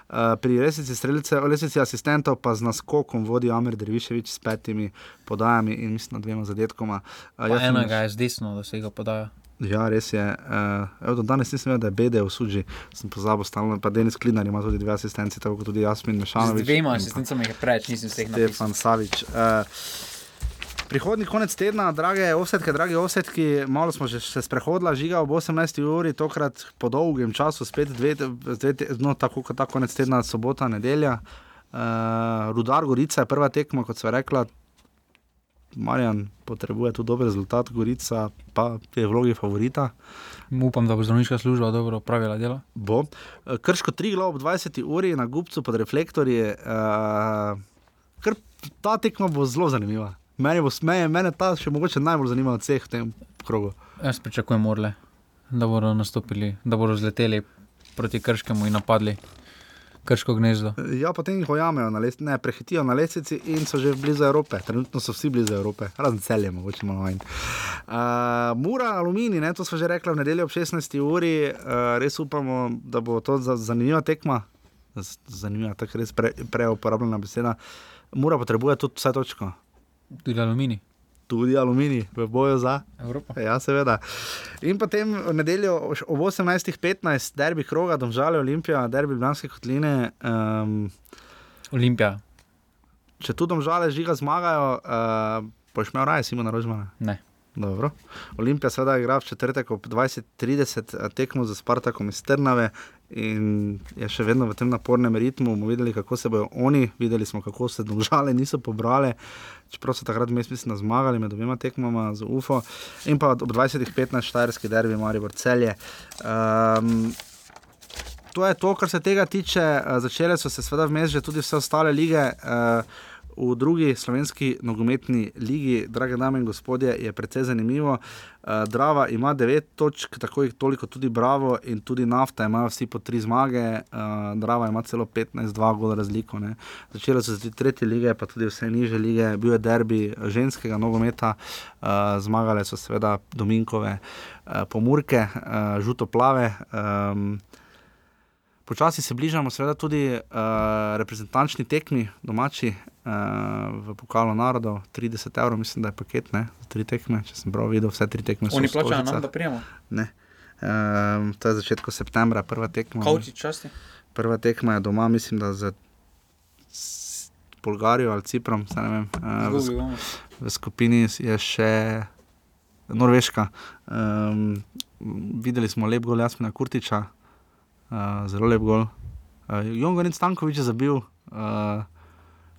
Uh, pri lesici streljcev, lesici asistentov pa z naskokom vodi Amer Derviševič s petimi podajami in mislim, da dvema zadetkoma. Uh, enega je z desno, da se ga podaja. Ja, res je. Uh, evo, danes nisem vedel, da je BD v suži, sem pozabil stalno. Pa Denis Klinar ima tudi dve asistenci, tako kot tudi Jasmin Z Mešanovič. dvema in pa asistencami je preveč, nisem vseh napisal. Stefan Savič. Uh, Prihodni konec tedna, drage offsetke, dragi offsetki, malo smo že se sprehodili, žiga ob 18. uri, tokrat po dolgem času, spet dve, dve no, tako kot ta konec tedna, sobota, nedelja. Uh, Rudar Gorica je prva tekma, kot sva rekla. Marjan potrebuje tu dober rezultat, Gorica pa je v vlogi favorita. Upam, da bo zdravniška služba dobro opravila delo. Bo. Krško 3 glav ob 20 uri na Gubcu pod reflektorji. Uh, kar ta tekma bo zelo zanimiva. Mene, bo, smeje, mene ta še mogoče najbolj zanima od vseh v tem krogu. Jaz pričakujem orle, da bodo nastopili, da bodo zleteli proti Krškemu in napadli Krško gnezdo. Ja, potem jih ojamejo, na les, ne, prehitijo na lesici in so že blizu Evrope. Trenutno so vsi blizu Evrope, razen celje, mogoče malo manj. Uh, Mura, aluminij, ne, to smo že rekli v nedeljo ob 16. uri, uh, res upamo, da bo to za, zanimiva tekma. Zanimiva, tako res pre, preuporabljena beseda. Mura potrebuje tudi vse točko. Tudi aluminij. Tudi aluminij v boju za. Evropa. Ja, seveda. In potem v nedeljo ob 18.15, derbi kroga, domžale Olimpija, derbi Blanske kotline. Um, Olimpija. če tu domžale žiga zmagajo, uh, boš imel raje Simona Rožmana. Ne. Dobro. Olimpija seveda igra v četrtek ob 20:30 eh, tekmo za Spartakom iz Trnave in je še vedno v tem napornem ritmu. Bomo videli, kako se bodo oni, videli smo, kako se domžale niso pobrale. Čeprav so takrat mislim, da zmagali med obema tekmama z UFO, in pa ob 20:15 Štajerski derbi, Maribor celje. Um, to je to, kar se tega tiče. Začele so se seveda vmes že tudi vse ostale lige. eh, V drugi slovenski nogometni ligi, drage dame in gospodje, je precej zanimivo. Uh, Drava ima 9 točk, tako jih toliko tudi Bravo in tudi Nafta imajo vsi po 3 zmage, uh, Drava ima celo 15-2 gola razliko. Ne. Začele so se tudi tretje lige, pa tudi vse niže lige, bil je derbi ženskega nogometa, uh, zmagale so seveda Dominkove, uh, Pomurke, uh, Žuto plave. Um, Počasi se bližamo, seveda, tudi uh, reprezentančni tekmi, domači uh, v pokalu narodov, 30 evrov, mislim, da je paket, ne, za tri tekme. Če sem prav videl, vse tri tekme so Oni v plačajo nam, da prijemo. Ne. Um, to je začetek septembra, prva tekma. Kauči časti. Prva tekma je doma, mislim, da za Bolgarijo ali Ciprom, ne vem. Uh, v, Zgubi bomo. v skupini je še Norveška. Um, videli smo lep gol Jasmina Kurtiča, uh, zelo lep gol. Uh, Jongorin Stankovič je zabil, uh,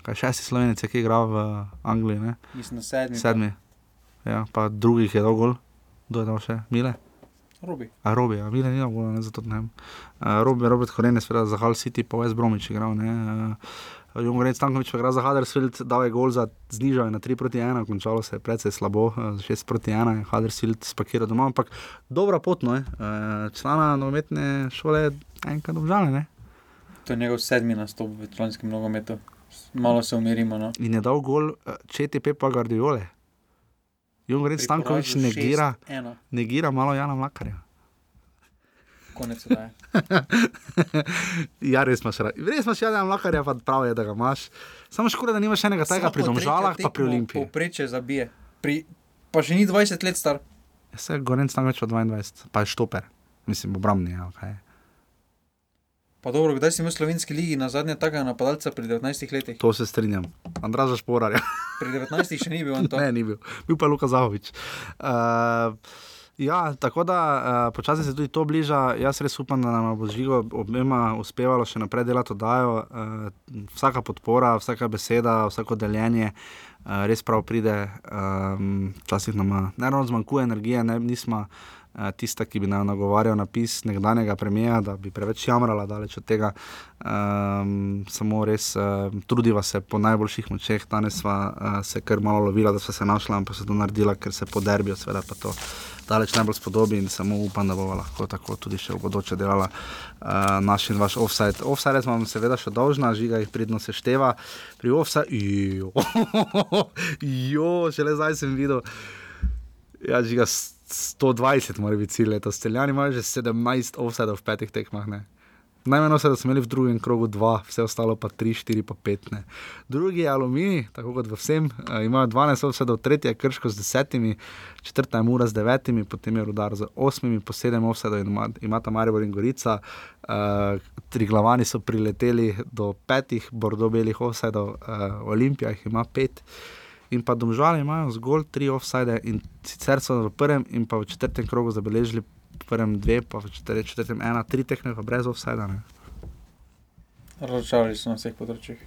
kaj šesti slovenec, je, ki je igral v Angliji, ne? Mislim, da sedmi. sedmi. Ja, pa drugih je dal gol, kdo je dal še, Mile. Robi. A Robi, a Mile ni dal gol, ne zato ne vem. Uh, Robi, Robert Horen je seveda za Hull City, pa West Bromwich igral. Ne? Uh, Jongorin Stankovič pa igra za Huddersfield, dal je gol za znižal je na 3 proti 1, končalo se je precej slabo, uh, 6 proti 1, je Huddersfield spakiral doma, ampak dobra pot, no, je. uh, člana nogometne šole enkrat obžale, ne? To je njegov sedmi nastop v članskem nogometu. Malo se umirimo. No. In je dal gol uh, ČTP pa Guardiole. Jongorin Stankovič negira, negira malo Jana Mlakarja. Konec da. ja, res imaš, ra- res imaš, ja, da mlakarja, pa prav je, da ga imaš. Samo škoda, da nimaš enega takega pri domžalah, pa pri Olimpiji. Popreče zabije. Pri, pa še ni 20 let star. Vse Gorenc tam več od 22, pa je štoper, mislim, obrambni. Ja, okay. Pa dobro, kdaj si imel v slovenski ligi na zadnje takega napadalca pri 19 letih? To se strinjam. Andraža Šporarja. Pri 19 še ni bil on to. ne, ni bil, bil pa je Luka Zahovič. Uh, Ja, tako da uh, počasi se tudi to bliža. Jaz res upam, da nam bo žigo obema uspevalo še naprej delati oddajo. Uh, vsaka podpora, vsaka beseda, vsako deljenje uh, res prav pride. Um, včasih nam uh, ne ravno zmanjkuje energije, ne, nismo uh, tista, ki bi nam nagovarjal napis nekdanjega premija, da bi preveč jamrala daleč od tega. Um, samo res uh, trudiva se po najboljših močeh. Danes sva uh, se kar malo lovila, da sva se našla, ampak se to naredila, ker se poderbijo, seveda pa to daleč najbolj spodobi in samo upam, da bomo lahko tako tudi še v bodoče delala uh, naš in vaš offside. Offside smo vam seveda še dolžna, žiga jih pridno sešteva. Pri offside, jo, šele zdaj sem videl, ja, žiga 120 mora biti cilj, to steljani imajo že 17 offside v petih tekmah. Najmanj vse, da smo imeli v drugem krogu dva, vse ostalo pa tri, štiri, pa pet. Ne. Drugi je aluminij, tako kot v vsem, uh, imajo 12 vse do tretje, krško z desetimi, četrta je mura z devetimi, potem je rudar z osmimi, po sedem do ima, imata Maribor in Gorica. Uh, tri glavani so prileteli do petih, bordo belih do uh, Olimpija, jih ima pet. In pa domžali imajo zgolj tri offside, in sicer so v prvem in pa v četrtem krogu zabeležili prvem dve, pa v četrtem, četrtem ena, tri tehne, pa brez offsajda. Razočarali so na vseh področjih.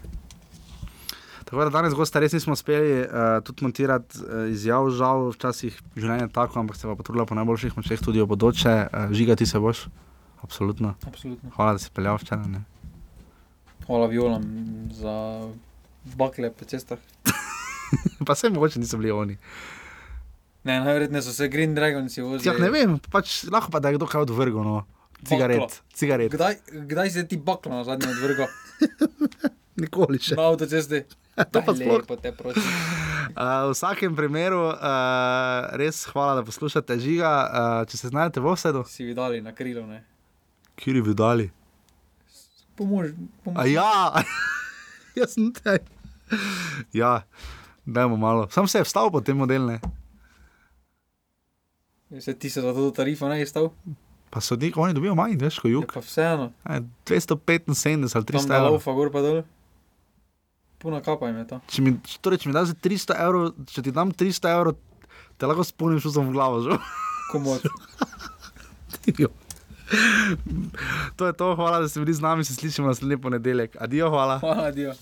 Tako da danes gosta res nismo uspeli uh, tudi montirati uh, izjav, žal, včasih življenje je tako, ampak se pa potrudila po najboljših močeh tudi v bodoče. Uh, žigati se boš, absolutno. Absolutno. Hvala, da si peljal včeraj. ne. Hvala violam za bakle po cestah. pa se mogoče niso bili oni. Ne, najverjetneje so se Green Dragonsi vozili. Ja, ne vem, pač lahko pa da je kdo kaj odvrgel. No. Cigaret, cigaret. Kdaj, kdaj si ti baklo na zadnje odvrgal? Nikoli še. Na avtocesti. To pa sploh. lepo te prosim. Uh, v vsakem primeru, uh, res hvala, da poslušate žiga. Uh, če se znajdete v vsedu, Si videli na krilo, ne? kjer bi dali. Pomož, A pomož. ja, jaz sem te. Ja, dajmo malo. Sam se je vstal po tem modelu, Se ti se za to tarifo ne je stal? pa so neki, oni dobijo manj, veš, kot jug. pa vseeno. Aj, 275 ali Tam 300 da evrov. laufa gor pa dol. Puna kapa jim je to. Če mi, torej, če mi daš za 300 evrov, če ti dam 300 evrov, te lahko spomnim, šel sem v glavo. že. Komod. To je to, hvala, da ste bili z nami, se slišimo naslednji ponedeljek. Adijo, hvala. Hvala, dio.